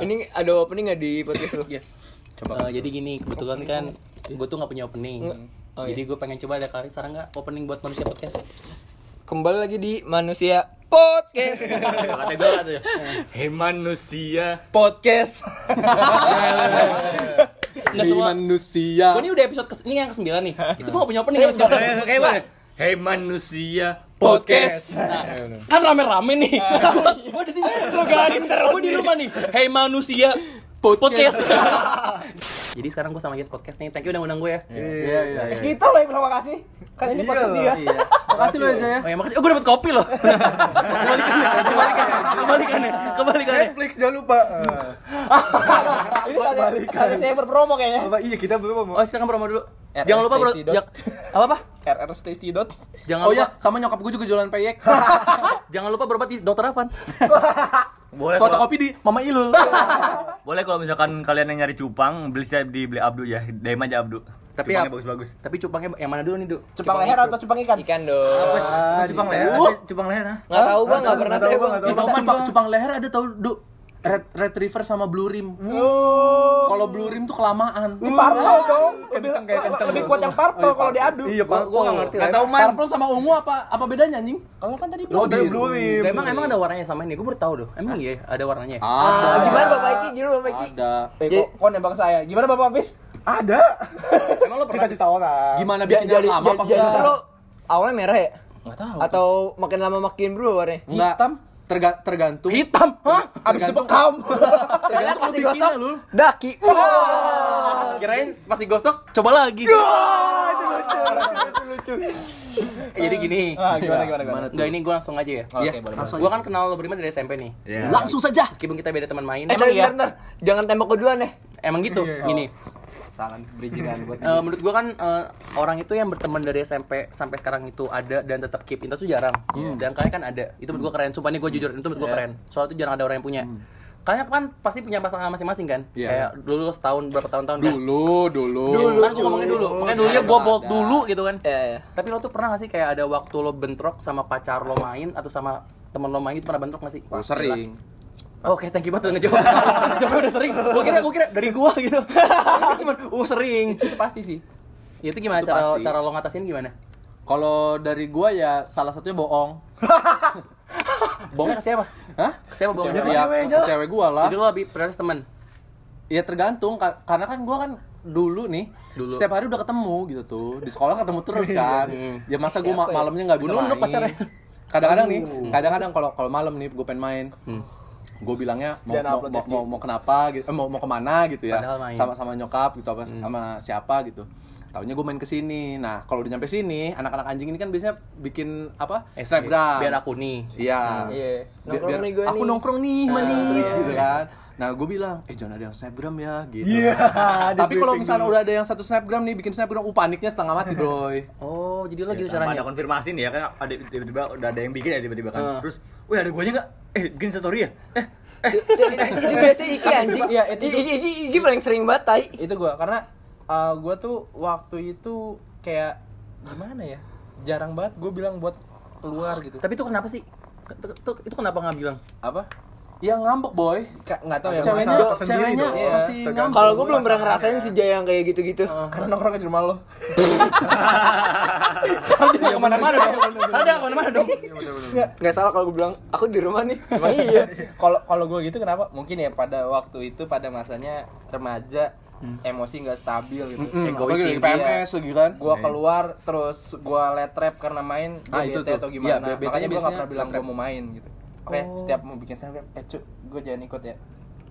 Ini ada opening nggak di podcast lu? Eh, jadi gini, kebetulan kan gue tuh nggak punya opening. Oh, jadi gue pengen coba ada kali sekarang nggak opening buat manusia podcast. Kembali lagi di Manusia Podcast. Kata gue Hei manusia. Podcast. Nggak semua. manusia. Gue ini udah episode kes ini yang ke-9 nih. Itu gue gak punya opening sama sekarang. Kayak? Hei manusia Podcast. Nah, kan rame-rame nih. Gue di Gue di rumah nih. Hei manusia podcast. Jadi sekarang gue sama Yes Podcast nih. Thank you udah undang gue ya. Iya, iya. Eh, Kita lah yang terima kasih. Kan ini podcast dia. Iya. Makasih lo aja ya. Oh ya makasih. Oh, gue dapet kopi loh. kebalikan ya, kebalikan ya, kebalikan ya, ya. Netflix jangan lupa. Ini saatnya saya berpromo kayaknya. Apa iya kita mau. Oh, silakan promo dulu. RR Jangan lupa bro. Jak- apa apa? RR Stacy Dot. Jangan Oh lupa. ya, sama nyokap gue juga jualan peyek. Jangan lupa berobat di Dokter Afan. Boleh kalau Fotokopi di Mama Ilul. boleh kalau misalkan kalian yang nyari cupang beli saya di beli Abdu ya. DM aja Abdu. Tapi Cupangnya ya- bagus-bagus. Tapi cupangnya yang mana dulu nih, Du? Cupang leher atau cupang ikan? Ikan dong. Oh, cupang leher. ada Cupang leher ah. Nggak tahu bang, nggak pernah saya bang. Cupang, cupang, cupang leher ada tau, Du? Red, retriever sama blue rim. Kalau blue rim tuh kelamaan. Ini purple dong. Kenceng kayak kenceng. Lebih kuat yang purple kalau diadu. Iya, Gua gua nggak ngerti. Enggak tahu man. Purple sama ungu apa apa bedanya anjing? Kalau kan tadi Oh, belum. dari blue rim. Emang emang ada warnanya sama ini? Gue baru tahu doh. Emang iya ada warnanya. Ah, gimana Bapak Iki? Gimana Bapak Iki? Ada. Eh, kok kok nembak saya? Gimana Bapak Fis? Ada. Emang lo pernah Cita-cita orang. Gimana bikinnya Jadi lama apa enggak? lo awalnya merah ya? Enggak tahu. Atau makin lama makin berubah warnanya? Enggak. hitam? Terga- tergantung. hitam? Hah? Abis itu Tergantung. bekam. Ternyata Tergantung pas lu digosok, Lul. daki. Kirain pas digosok coba lagi. Jadi gini. Ah, gimana gimana gimana? Enggak ini gue langsung aja ya. Oke, Iya, boleh. langsung Gue kan kenal lo berdua dari SMP nih. Iya. Langsung saja. Meskipun kita beda teman main. Eh, Emang iya. Jangan tembak gue duluan deh. Emang gitu. Gini. Salah bridgingan buat. Eh, menurut gua kan eh, orang itu yang berteman dari SMP sampai sekarang itu ada dan tetap keep in touch itu jarang. Dan kalian kan ada. Itu menurut gua keren. Sumpah nih gua jujur itu menurut gua keren. Soalnya itu jarang ada orang yang punya. Kalian kan pasti punya pasangan masing-masing kan? Iya. Kayak dulu setahun berapa tahun-tahun kan? Dulu, dulu. Dulu. Kan gua ngomongin dulu. Makanya dulunya gua bold Ada. dulu gitu kan. Ya, ya. Tapi lo tuh pernah gak sih kayak ada waktu lo bentrok sama pacar lo main atau sama temen lo main itu pernah bentrok gak sih? Oh, sering. Oke, thank you banget udah ngejawab. Siapa udah sering? Gua kira gua kira dari gua gitu. Cuman, uh sering. Itu pasti sih. Ya, itu gimana Itu cara pasti. cara lo ngatasin gimana? Kalau dari gua ya salah satunya bohong. Bohongnya ke siapa? Hah? Ke siapa bohongnya? Ya, ke cewek gua lah. Jadi lo lebih prioritas teman. Ya tergantung ka- karena kan gua kan dulu nih Dulu. setiap hari udah ketemu gitu tuh di sekolah ketemu terus kan ya masa gua ma- ya? malamnya nggak bisa Bu Nunuk main kadang-kadang nih kadang-kadang kalau kalau malam nih gua pengen main Hmm. Gue bilangnya mau mau, mau, mau, mau kenapa gitu eh, mau mau ke mana gitu ya sama sama nyokap gitu apa sama siapa gitu Taunya gue main ke sini. Nah, kalau udah nyampe sini, anak-anak anjing ini kan biasanya bikin apa? Snapgram. Biar aku nih. Iya. Iya. Biar, Nongkrong biar nih gue aku nih. nongkrong nih, manis iya. gitu kan. Nah, gue bilang, eh jangan ada yang snapgram ya, gitu. Iya. Tapi kalau misalnya udah ada yang satu snapgram nih, bikin snapgram, uh paniknya setengah mati, bro. Oh, jadi lo gitu Tanpa caranya. ada konfirmasi nih ya kan ada tiba-tiba udah ada yang bikin ya tiba-tiba kan. Hmm. Terus, "Wih, ada guanya enggak? Eh, bikin story ya?" Eh, Ini biasanya Iki anjing. Iya, itu- Iki, Iki, Iki paling sering banget tai. itu gua karena uh, gua tuh waktu itu kayak gimana ya jarang banget gue bilang buat keluar gitu Tapi itu kenapa sih? Itu, itu, itu kenapa nggak bilang? apa Ya ngambek, boy. Nggak tahu ya Ceweknya, ceweknya dong. masih Iya, ngambek. Kalau gue belum pernah ngerasain si Jaya yang kayak gitu-gitu. karena nongkrongnya di rumah lo Ada ke mana-mana dong. Ada ke mana-mana dong. Nggak salah kalau gue bilang aku di rumah nih. Emang iya. kalau kalau gue gitu kenapa mungkin ya pada waktu itu pada masanya remaja emosi nggak stabil gitu Mm-mm, egois tinggi ya. PMS lagi kan. gua keluar terus gua let trap karena main Ah, itu atau Iya, gimana betenya makanya gua nggak pernah bilang gua mau main gitu oke setiap mau bikin snapgram eh cu gua jangan ikut ya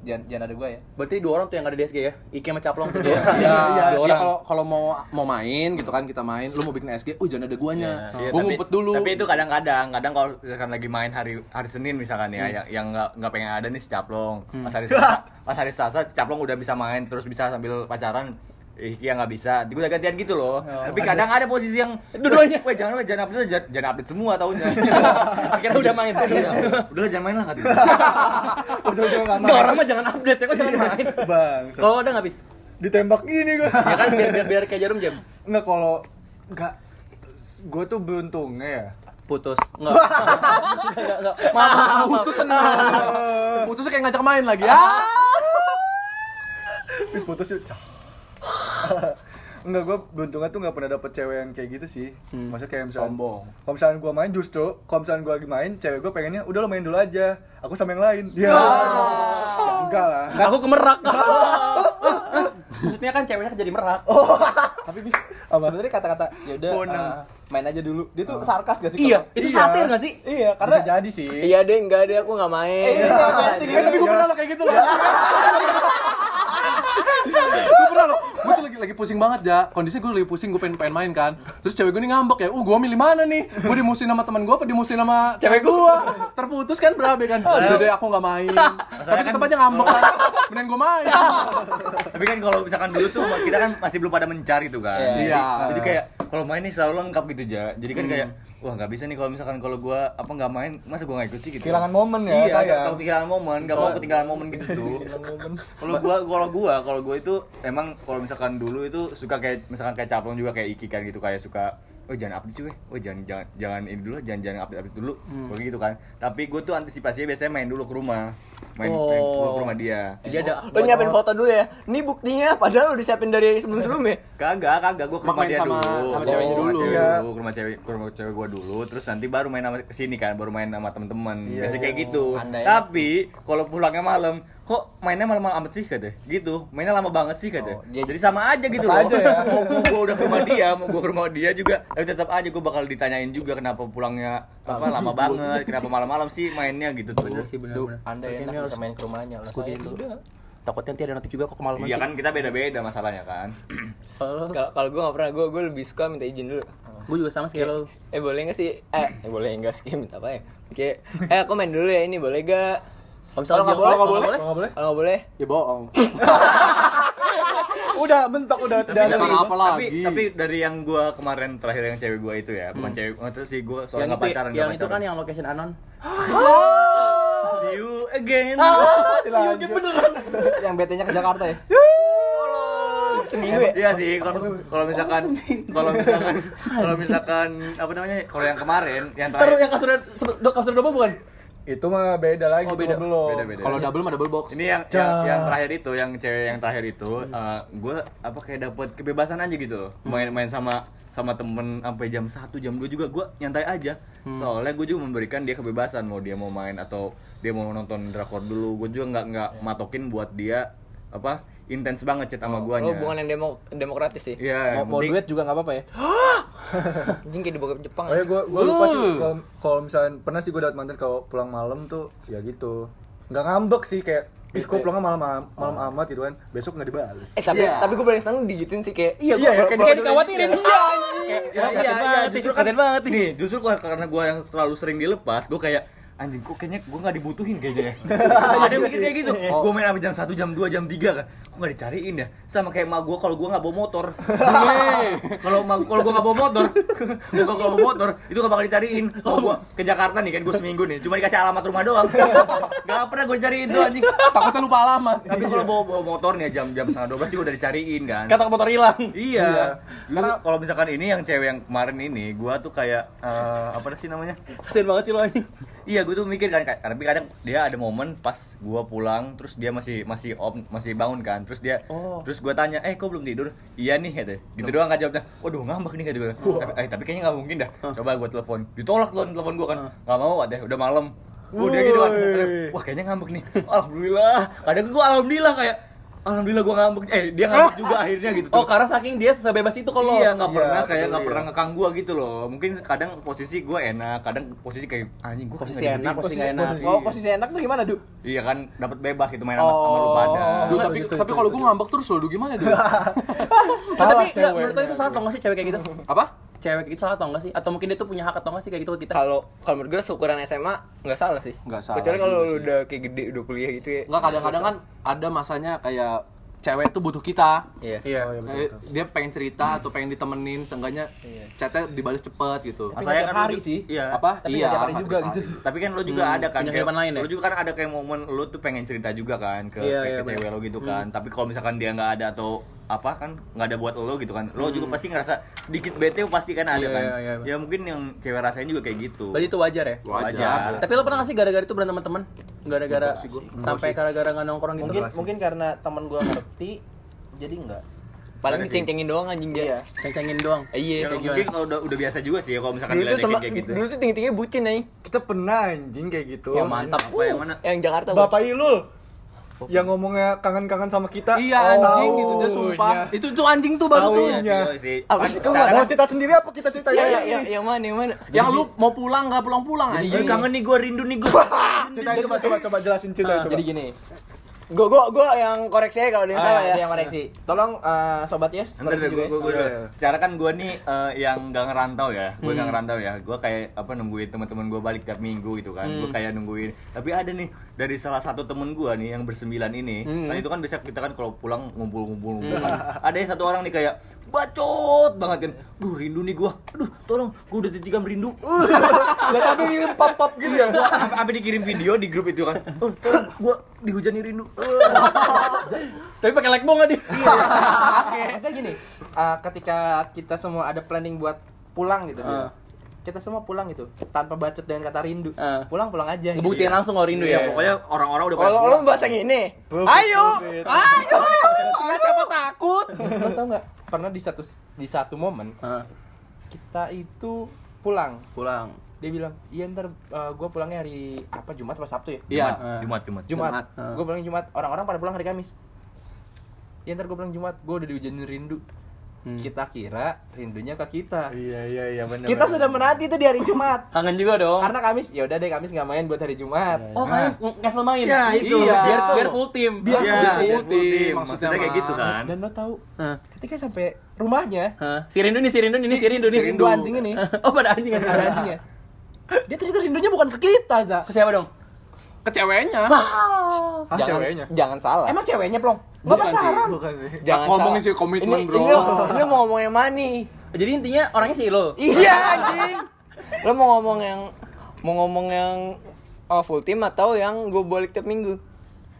jangan jangan ada gua ya Berarti dua orang tuh yang nggak ada di SG ya? Iki sama Caplong tuh dia. Ya, Dua ya orang. kalau kalau mau mau main gitu kan kita main, lu mau bikin SG, oh jangan ada guanya. Iya, Gua tapi- ngumpet dulu. Tapi itu kadang-kadang, kadang kalau misalkan lagi main hari hari Senin misalkan ya, yang yang nggak nggak pengen ada nih si Caplong. Pas hari Selasa, pas hari Selasa si Caplong udah bisa main terus bisa sambil pacaran. Eh, yang nggak bisa, gue udah gantian gitu loh. Tapi kadang ada posisi yang dua-duanya, weh jangan weh jangan update jangan, jangan update semua tahunnya. Akhirnya udah main. udah jangan main lah katanya. nggak Enggak orang mah jangan update ya kok jangan main. bang Kalau ada nggak bis? ditembak gini gua Ya kan biar biar, biar kayak jarum jam. Nggak kalau nggak gue tuh beruntungnya ya. Putus. Enggak. Enggak enggak. Maaf, maaf, maaf. putus senang. Putusnya kayak ngajak main lagi. Ah. Terus putus yuk. Enggak, gue beruntungnya tuh nggak pernah dapet cewek yang kayak gitu sih. Maksudnya kayak misalnya Sombong. Kalau misalnya gue main justru, kalau misalnya gue lagi main, cewek gue pengennya udah lo main dulu aja. Aku sama yang lain. Ya. Enggak lah. Enggak. Aku kemerak. Maksudnya kan ceweknya jadi merak. Tapi Bi, Apa? sebenarnya kata-kata ya udah uh, main aja dulu. Dia tuh sarkas gak sih? Iya, itu Iya. satir gak sih? Iya, Karena karena jadi sih. Iya deh, enggak deh, aku nggak main. Iya, Eh, gitu. tapi gue pernah lo kayak gitu loh. gue pernah lo, gue tuh lagi lagi pusing banget ya. Kondisinya gue lagi pusing, gue pengen pengen main kan. Terus cewek gue nih ngambek ya, uh gue milih mana nih? Gue dimusuhin sama teman gue apa dimusuhin sama cewek gue? Terputus kan berapa kan? Udah deh aku nggak main. Tapi tetap aja ngambek kan. Mending gue main. Tapi kan kalau misalkan dulu tuh kita kan masih belum pada mencari tuh kan. Iya. Jadi kayak kalau main nih selalu lengkap gitu ja. Jadi kan kayak wah nggak bisa nih kalau misalkan kalau gua apa nggak main masa gua nggak ikut sih gitu. Kehilangan momen ya, Iya, sayang. kalau ketinggalan momen, nggak mau ketinggalan momen gitu tuh. Kalau gua kalau gua kalau gua itu emang kalau misalkan dulu itu suka kayak misalkan kayak caplong juga kayak iki kan gitu kayak suka oh jangan update sih weh, oh jangan jangan jangan ini dulu, jangan jangan update update dulu, Kayak gitu kan. Tapi gue tuh antisipasinya biasanya main dulu ke rumah, main, main Oh. ke rumah dia. Jadi ada Lo nyiapin foto dulu ya. Ini buktinya padahal lo disiapin dari sebelum-sebelumnya. Kagak, kagak gua ke rumah dia sama- dulu. sama ceweknya Ke rumah dulu. cewek Iya. dulu, ke rumah cewek, ke rumah cewek gua dulu, terus nanti baru main sama ke sini kan, baru main sama teman-teman. Iya. Biasa kayak gitu. Andai. Tapi kalau pulangnya malam, kok mainnya malam amat sih kata. Gitu. Mainnya lama banget sih kata. Oh, dia- Jadi sama aja gitu loh. aja ya. mau, gua udah ke rumah dia, mau gua ke rumah dia juga, tapi tetap aja gua bakal ditanyain juga kenapa pulangnya apa lama banget, kenapa malam-malam sih mainnya gitu tuh. bener sih bener bener. Anda enak harus bisa main ke rumahnya lah. Saya dulu. tidak. Takutnya nanti ada nanti juga kok kemalaman Iya sih. kan kita beda-beda masalahnya kan. Kalau Kalau gue nggak pernah, gue gue lebih suka minta izin dulu. gue juga sama sih kayak lo. Eh boleh nggak sih? Eh, eh boleh nggak sih minta apa ya? Oke, eh aku main dulu ya ini boleh gak? Kalau misalnya nggak boleh, kalau Kalau nggak nggak boleh? Kalau nggak boleh, Ya bohong. Udah mentok udah tidak ada. Cara apa tapi, lagi? tapi dari yang gua kemarin terakhir yang cewek gua itu ya, bukan cewek, oh, terus sih gua soal yang nggak itu, pacaran, yang nggak itu kan yang location anon. See you again. Lanjut. Yang BT-nya ke Jakarta ya? seminggu ya. Iya sih, kalau kalau misalkan kalau misalkan kalau misalkan apa namanya? Kalau yang kemarin, yang Terus terakhir yang kasurnya sempet do- kasur double bukan? Itu mah beda lagi, Oh, beda. belum. beda-beda. Kalau double mah double box. ini yang, yang yang terakhir itu, yang cewek yang terakhir itu, eh, gua apa kayak dapat kebebasan aja gitu loh. Main-main sama sama temen sampai jam 1, jam 2 juga gua nyantai aja. Soalnya gue juga memberikan dia kebebasan mau dia mau main atau dia mau nonton drakor dulu. Gue juga nggak nggak matokin buat dia apa intens banget chat sama Lo guanya. hubungan yang demo demokratis sih. Iya, Mau, yang mau penting- duet juga nggak apa-apa ya? Anjing kayak di bokep Jepang. Oh ya gue gue lupa sih kalau kalau misalnya pernah sih gue dapat mantan kalau pulang malam tuh ya gitu nggak ngambek sih kayak ih kok pulangnya malam malam amat gitu kan besok nggak dibales Eh tapi Iya. tapi gue paling seneng digituin sih kayak Iya, Iya, gua- ya, kayak, kayak dikhawatirin. Iya, Ya, iya, iya, iya, banget, justru kaget banget nih. Justru gua, karena gua yang terlalu sering dilepas, gua kayak anjing kok kayaknya gua nggak dibutuhin kayaknya ya. Ada yang mikir kayak gitu. Gua main sampai jam 1, jam 2, jam 3 kan. Kok nggak dicariin ya? Sama kayak emak gua kalau gua nggak bawa motor. Kalau emak- kalau gua nggak bawa motor, gua kalau bawa motor itu nggak bakal dicariin. Kalau gua ke Jakarta nih kan gua seminggu nih, cuma dikasih alamat rumah doang. Gak pernah gua cariin tuh anjing. Takutnya lupa alamat. Tapi kalau bawa, bawa motor nih jam jam setengah 12 juga udah dicariin kan. Kata motor hilang. Iya. Karena kalau misalkan ini yang cewek yang kemarin ini, gua tuh kayak eh, apa sih namanya? Kasian banget sih lo anjing. Iya, gue tuh mikir kan, tapi kadang dia ada momen pas gua pulang, terus dia masih masih op, masih bangun kan, terus dia, Oh. terus gua tanya, eh kok belum tidur? Iya nih, kata. Gitu doang nggak jawabnya. Waduh ngambek nih kata gue. Tapi, eh tapi kayaknya nggak mungkin dah. Coba gua telepon, ditolak telepon telepon gua kan, nggak mau, deh, udah malam. Udah gitu kan, wah kayaknya ngambek nih. Alhamdulillah. Kadang gua alhamdulillah kayak, alhamdulillah gua ngambek. Eh dia ngambek juga akhirnya gitu. Oh, karena saking dia sebebas itu kalau Iya, nggak Iya, pernah kayak nggak iya. pernah ngekang gua gitu loh. Mungkin kadang posisi gua enak, kadang posisi kayak anjing gua Posisi nggak enak, digituin. posisi nggak enak. Oh, posisi enak tuh gimana, Du? Iya kan dapat bebas gitu main sama, sama lu pada. Duh, tapi Setuju, tapi setuju, kalau gue ngambek terus loh, duh gimana? Nah, Salah tapi enggak, menurut itu salah atau enggak sih cewek kayak gitu? Apa? Cewek kayak gitu salah atau enggak sih? Atau mungkin dia tuh punya hak atau enggak sih kayak gitu ke kita? Kalau kalau menurut gue seukuran SMA nggak salah sih. Nggak salah Kecuali kalau lu udah kayak gede udah kuliah gitu ya. Enggak kadang-kadang kan ada masanya kayak cewek tuh butuh kita. Iya. Iya. Oh, iya, betul, dia pengen cerita atau pengen ditemenin, seenggaknya chatnya dibalas cepet gitu. Tapi Masalahnya kan hari sih. Iya. Apa? Tapi tiap hari juga gitu. Tapi kan lo juga Hmm, ada kan punya kehidupan lain ya? Lo juga kan ada kayak momen lo tuh pengen cerita juga kan ke, Iya, ke- iya, ke cewek lo gitu kan. Tapi kalau misalkan dia nggak ada atau apa kan nggak ada buat lo gitu kan. Lo juga pasti ngerasa sedikit bete pasti kan ada Iya, kan. iya, iya. Ya mungkin yang cewek rasain juga kayak gitu. Berarti itu wajar ya? Wajar. Tapi lo pernah gak sih gara-gara itu berantem teman? Gara-gara sampai gara-gara nggak nongkrong gitu? Mungkin mungkin karena teman gua ngerti jadi enggak Paling Mana sih? diceng-cengin doang anjing dia. iya Ceng-cengin doang. Eh, Iya. Ya, Kayak mungkin kalau udah, udah biasa juga sih ya kalau misalkan Dulu sama kayak gitu. dulu tuh tinggi-tinggi bucin anjing. Kita pernah anjing kayak gitu. Ya mantap. Apa yang mana? Yang Jakarta. Bapak Ilul yang ngomongnya kangen-kangen sama kita. Iya anjing Taunya. itu dia sumpah. Itu tuh anjing tuh baru tuh. Taunya. Iya sih. Apa sih ke mana? Mau cerita sendiri apa kita cerita Ya, ya? ya, ya, yang mana, yang mana? Yang lu mau pulang nggak pulang-pulang anjing. kangen nih gue rindu nih gue. Cerita coba coba coba jelasin cerita coba. jadi gini Gua gua gua yang koreksi aja kalau ada yang Ah, salah ada ya. yang koreksi tolong eh, sobat yes Ntar deh, gue, gue, Iya, iya. Secara kan gue nih eh, yang gak ngerantau ya, gue Hmm. gak ngerantau ya. Gue kayak apa nungguin teman-teman gue balik tiap minggu gitu kan. Hmm. Gue kayak nungguin. Tapi ada nih dari salah satu temen gue nih yang bersembilan ini. Hmm. Kan itu kan biasa kita kan kalau pulang ngumpul-ngumpul ngumpul kan. Ada yang satu orang nih kayak bacot banget kan. Duh rindu nih gue. Aduh tolong, gue udah ditikam rindu. Lah tapi ngirim pap-pap gitu ya. Gua sampai sampai dikirim video di grup itu kan. Oh, tolong gue dihujani rindu. Tapi pakai like nggak dia? maksudnya gini eh, ketika kita semua ada planning buat pulang gitu Ah. kita semua pulang gitu tanpa bacot dengan kata rindu Ah. pulang pulang aja gitu. Ngebuktiin langsung kalau rindu Ya, ya. pokoknya orang-orang udah Kalau lu bahasa gini. Ayo. bro, Ayo. siapa takut lo tau nggak pernah di satu di satu momen Ah, kita itu pulang pulang. dia bilang iya ntar gue pulangnya hari apa Jumat atau Sabtu ya Iya. Jumat, Jumat, Jumat. Jumat, Jumat. Ah. gue pulang Jumat orang-orang pada pulang hari Kamis ya ntar gue pulang Jumat gue udah dihujanin rindu Hmm. kita kira rindunya ke kita Iya iya iya benar. kita sudah menanti itu di hari Jumat Kangen juga dong. karena Kamis ya udah deh Kamis nggak main buat hari Jumat Oh, kalian ng- cancel main? Ya, itu. Iya. Biar, biar full team. Biar Iya, full full team. Maksudnya Maksudnya kayak gitu kan. dan lo tahu Hah. ketika sampai rumahnya Hah. Si Rindu nih, si Rindu ini, si, Rindu si nih. rindu anjing ini Oh, pada anjing ya? ada anjingnya dia ternyata rindunya bukan ke kita za Ke siapa dong? Ke ceweknya. Ah Jangan, ceweknya. jangan salah. emang ceweknya plong nggak Bukan sih. pacaran Bukan sih. jangan ngomongin sih komitmen, ini, bro. Ini, ini mau ngomong yang mana nih? Jadi intinya orangnya si lo. Iya anjing. Lo mau ngomong yang mau ngomong yang oh, full team atau yang gue balik tiap minggu?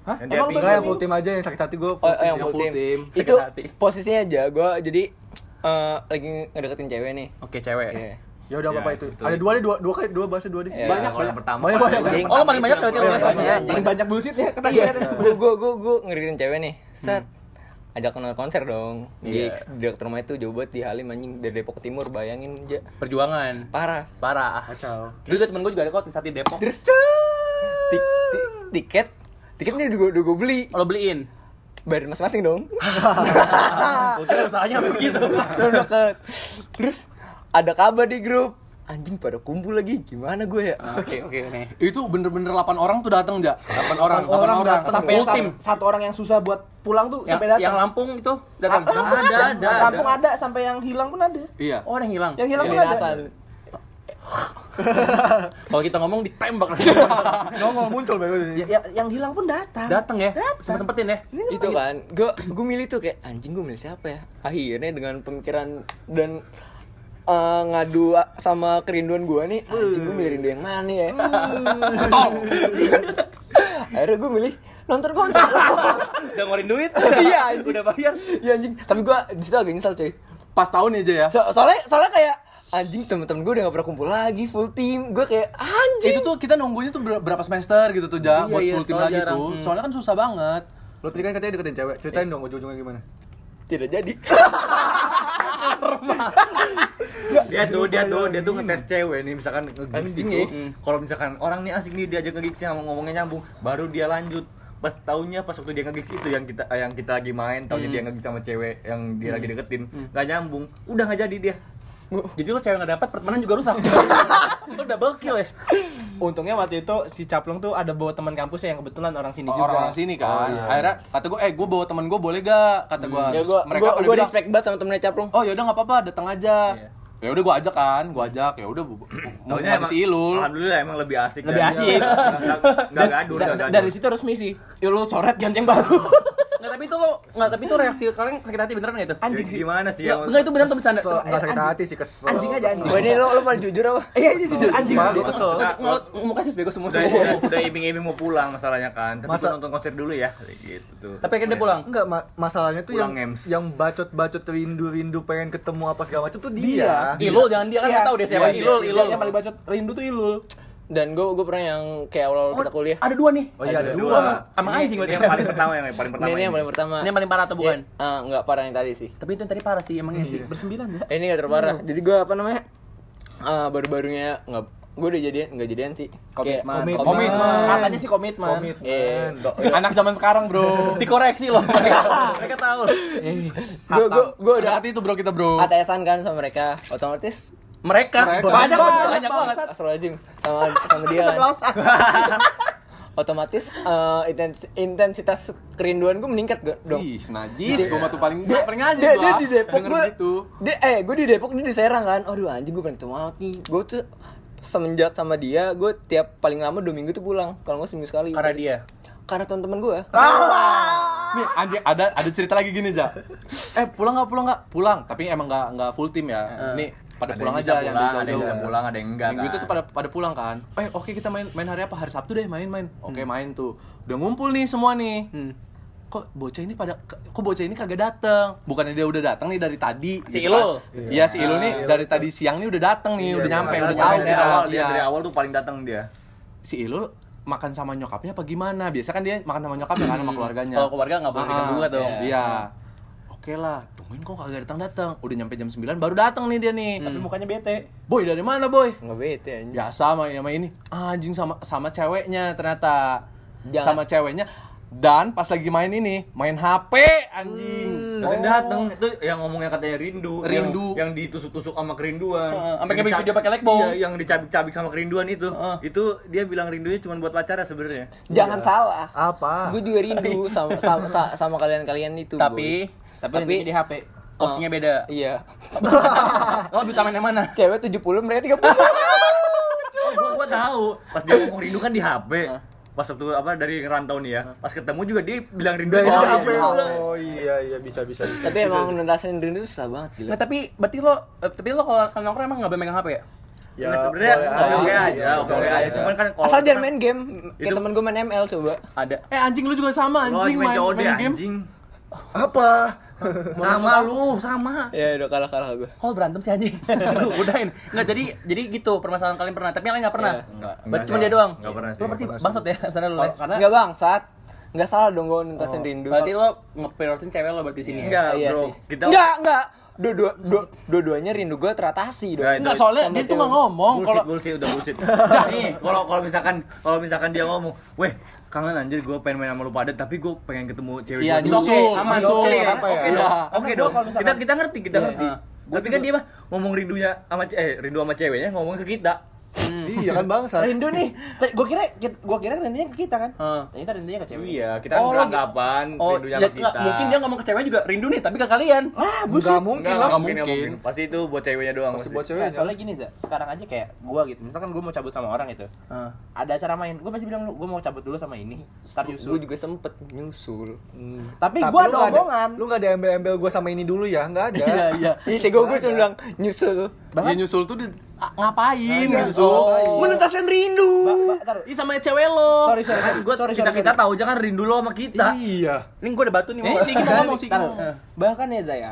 Hah? Yang Emang Enggak yang full team aja yang sakit hati gue. Oh, oh, yang yang full, full team. team. Itu hati. posisinya aja gue jadi eh, lagi ngedeketin cewek nih. Oke, cewek. Iya. Ya udah Ya, apa itu. Ada dua deh, dua dua kali dua bahasa dua deh. Iya. Banyak, Kalau yang pertama. Banyak, banyak. paling Oh, paling banyak berarti banyak. paling banyak bullshitnya kata Iya, dia gue gue gue gue ngeritin cewek nih. Set. Ajak kenal konser dong. Gigs di dekat rumah itu jauh banget di Halim anjing dari Depok ke Timur bayangin aja. Perjuangan. Parah. Parah. Kacau. Dulu tuh temen gue juga ada kok saat di Depok. Terus tik, tik, tiket tiketnya udah gue beli Oh, lo beliin. bayarin masing-masing dong Oke, usahanya habis gitu. Deket terus ada kabar di grup anjing pada kumpul lagi gimana gue ya Oke, oke, oke. Itu bener-bener 8 orang tuh datang, Ja. 8 orang. Delapan orang. datang. sampai Full satu, orang yang susah buat pulang tuh Yang, sampai datang yang Lampung itu datang. Lampung ada, ada, ada. Lampung ada sampai yang hilang pun ada Iya. Oh, ada yang hilang. yang hilang Yang pun ada asal. Kalau kita ngomong ditembak Nongol muncul bego Ya- ya- yang hilang pun datang Datang ya. Sempet sempetin ya. itu kan gue gue milih tuh kayak anjing gue milih siapa ya akhirnya dengan pemikiran dan eh, ngadu sama kerinduan gue nih anjing gue milih rindu yang mana ya akhirnya gue milih nonton konser Udah ngeluarin duit. Iya, anjing. Udah bayar. Iya anjing tapi gue di situ agak nyesel cuy Pas tahun aja ya. So- soalnya soalnya kayak anjing temen-temen gue udah gak pernah kumpul lagi full team gue kayak anjing Itu tuh kita nunggunya tuh ber- berapa semester gitu tuh, Ja, Iya, buat iya, full team lagi jarang. tuh. Hmm. Soalnya kan susah banget. Lo tadi kan katanya deketin cewek. Ceritain dong ujung-ujungnya gimana. tidak jadi dia tuh dia tuh dia tuh ngetes cewek nih misalkan nge-gigs Anjing itu ya. Hmm. kalau misalkan orang nih asik nih diajak nge-gigs sama ngomongnya nyambung baru dia lanjut. Pas tahunnya pas waktu dia nge-gigs itu yang kita yang kita lagi main tahunnya dia nge-gigs sama cewek yang dia lagi deketin nggak nyambung. Udah nggak jadi dia Jadi lo cewek nggak dapat, pertemanan juga rusak. lo double kill ya. untungnya waktu itu si Caplong tuh ada bawa teman kampusnya yang kebetulan orang sini juga Orang-orang sini kan. Akhirnya kata gue, "Eh, gue bawa temen gue boleh gak?" Kata gue. ya Terus gue mereka gue respect banget sama temennya caplong "Oh, yaudah nggak apa-apa, datang aja." Ya udah gue ajak kan, gue ajak. Ya udah mau Taunya ada si Ilul. alhamdulillah emang lebih asik Lebih asik. nggak nggak gaduh dari situ resmi sih ya lu coret ganti yang baru Nggak, tapi itu lo, nggak, tapi itu reaksi kalian sakit hati beneran nggak itu? anjing sih gimana sih Nggak, nggak, itu beneran tuh bercanda. So, nggak sakit hati sih kesel. anjing aja anjing ini lo lo malah jujur apa? iya iya jujur anjing sih kesel. Nggak, nggak, muka sih bego semua udah, semua. udah, iming-iming mau pulang masalahnya kan tapi nonton konser dulu ya gitu tuh Tapi akhirnya dia pulang. Enggak, ma- masalahnya tuh yang yang bacot-bacot rindu-rindu pengen ketemu apa segala macam tuh dia. Ilul jangan dia kan nggak tahu dia siapa. Iya, Ilul, iya, Ilul. yang paling bacot rindu tuh Ilul Dan gue gue pernah yang kayak awal-awal kita kuliah. Ada dua nih. Oh iya ada dua. Sama anjing Ini berarti. yang paling pertama yang paling pertama Ini, ini yang paling pertama. Ini yang paling parah atau bukan? Iya, ah, enggak parah yang tadi sih. Tapi itu yang tadi parah sih emangnya sih. Bersembilan ya. Eh, ini gak terparah. Jadi gue apa namanya? Ah, baru-barunya nggak gue udah jadian nggak jadian sih. Kayak- Komitmen. Komitmen. Katanya sih komitmen. Eh, Komitmen. Anak zaman sekarang, Bro. Dikoreksi loh. Mereka tahu. gue gue gue udah Hati itu, Bro, kita, Bro. ATS-an kan sama mereka. Otomatis Mereka. Mereka. Banyak Banyak, banyak banget. Sama sama dia kan. Otomatis eh, intens- intensitas kerinduan gue meningkat gak dong. Ih, najis, gua mah tuh paling Dia, paling najis dia, gua. dia di Depok gue gitu. dia, eh gue di Depok dia di Serang kan aduh anjing gue pengen ketemu banget nih gue tuh semenjak sama dia gue tiap paling lama dua minggu tuh pulang kalau nggak seminggu sekali Karena dia. karena teman-teman gue Nih, anjing ada ada cerita lagi gini, Ja. Eh, pulang nggak pulang nggak? Pulang, tapi emang nggak nggak full tim ya. Nih, pada Ada pulang yang aja yang pulang, dari ada yang bisa pulang, ada yang enggak, Minggu itu kan. tuh pada pada pulang kan. Eh, oke kita main main hari apa? Hari Sabtu deh main-main. Oke, main tuh. Udah ngumpul nih semua nih. Kok bocah ini pada kok bocah ini kagak dateng? Bukannya dia udah datang nih dari tadi. Si gitu Ilul. kan. Iya, si Ilul nih dari tadi siang nih udah dateng nih, Iya, udah iya, nyampe, iya, udah iya, nyampe dari awal dia Iya. dari awal tuh paling datang dia. Si Ilul makan sama nyokapnya apa gimana? Biasa kan dia makan sama nyokapnya kan sama keluarganya. Kalau keluarga nggak boleh Ah, diganggu dong. Iya. Oke lah, tungguin kok kagak datang datang. Udah nyampe jam 9 baru datang nih dia nih. Tapi mukanya bete. Boy dari mana boy? nggak bete anjing Biasa sama sama ini. Anjing sama sama ceweknya ternyata. Jangan. Sama ceweknya. Dan pas lagi main ini, main HP anjing. Dan datang itu yang ngomongnya katanya rindu, Rindu. yang, yang ditusuk-tusuk sama kerinduan. Heeh, sampai dicab- video pakai lekbong. Iya, yang dicabik-cabik sama kerinduan itu. Itu dia bilang rindunya cuma buat pacarnya sebenarnya. jangan salah Apa? gue juga rindu sama sama sa- sama kalian-kalian itu Tapi Tapi, tapi di HP. postingnya beda. iya Oh, lebih utamain yang mana? cewek 70 mereka 30 Oh, gua, gua tahu. Pas dia ngomong rindu kan di HP. Pas waktu apa dari rantau nih ya. Pas ketemu juga dia bilang rindu. Oh, HP. iya. Oh iya iya bisa bisa bisa. tapi emang nuntasin rindu susah banget gila Nah, tapi berarti lo eh, tapi lo kalau kalau nongkrong emang nggak boleh megang HP ya? Ya, sebenarnya boleh oke oke aja. oke oke aja. Cuman kan kalau asal jangan kan- main game kayak temen gue main ML coba Ada. Eh anjing lu juga sama anjing main main, main game. anjing. Apa? Sama lu, sama. ya udah kalah kalah gue Kok berantem sih anjing? Udahin. Enggak jadi jadi gitu permasalahan kalian pernah, tapi yang lain nggak pernah. Enggak, Berarti enggak cuma dia doang. Enggak pernah sih. Lo berarti bangsat ya sana lu. ya? Karena nggak bangsat nggak salah dong gue nuntasin rindu Berarti lo ngeprioritin cewek lo berarti sini ya? Enggak, Iya bro. sih. Kita Enggak, enggak. Dua-dua dua- dua-duanya rindu gue teratasi dong. Enggak, soalnya dia mah ngomong bullshit, kalau bullshit, udah bullshit. Nih, kalau kalau misalkan kalau misalkan dia ngomong, "Weh, kangen anjir gue pengen main sama lu pada tapi gue pengen ketemu cewek Iya, dulu." Oke, aman, nyusul, oke, apa ya? oke Iya. dong. Oke dong. Kita kita ngerti, kita Iya. ngerti. Tapi kan dia mah ngomong rindunya sama eh rindu sama ceweknya ngomong ke kita. Iya kan bangsa. rindu nih. Gue kira gua kira rindunya ke kita kan. Heeh. Ternyata rindunya ke cewek. Iya, kita Oh, kan lo- beranggapan Oh, rindunya ya, nggak, kita. mungkin dia ngomong ke cewek juga rindu nih, tapi ke kalian. Ah, Enggak buset. mungkin Enggak, lah. nggak mungkin, nggak mungkin. mungkin. Pasti itu buat ceweknya doang. Pasti pasti. buat Nah, ceweknya. soalnya gini za, sekarang aja kayak gua gitu. Misalkan gua mau cabut sama orang gitu. Heeh. Ada acara main, gua pasti bilang lu gua mau cabut dulu sama ini. Ntar Gue nyusul. juga sempet nyusul. Tapi Tapi gua lu ada nggak omongan. Lu enggak diambil-ambil gua sama ini dulu ya? Enggak ada. Iya, iya. Iya, gue gue cuma bilang nyusul. Dia nyusul tuh ngapain Iya. nyusul? Oh. Menuntaskan rindu. Ih sama cewek lo. Sorry, sorry, sorry. Gua sorry, kita sorry, kita sorry. tahu aja kan rindu lo sama kita. Iya. Ini gue ada batu nih, Eh, mau. si Iki mau ngomong, si Iki Tar. mau ngomong. Bahkan ya Zaya,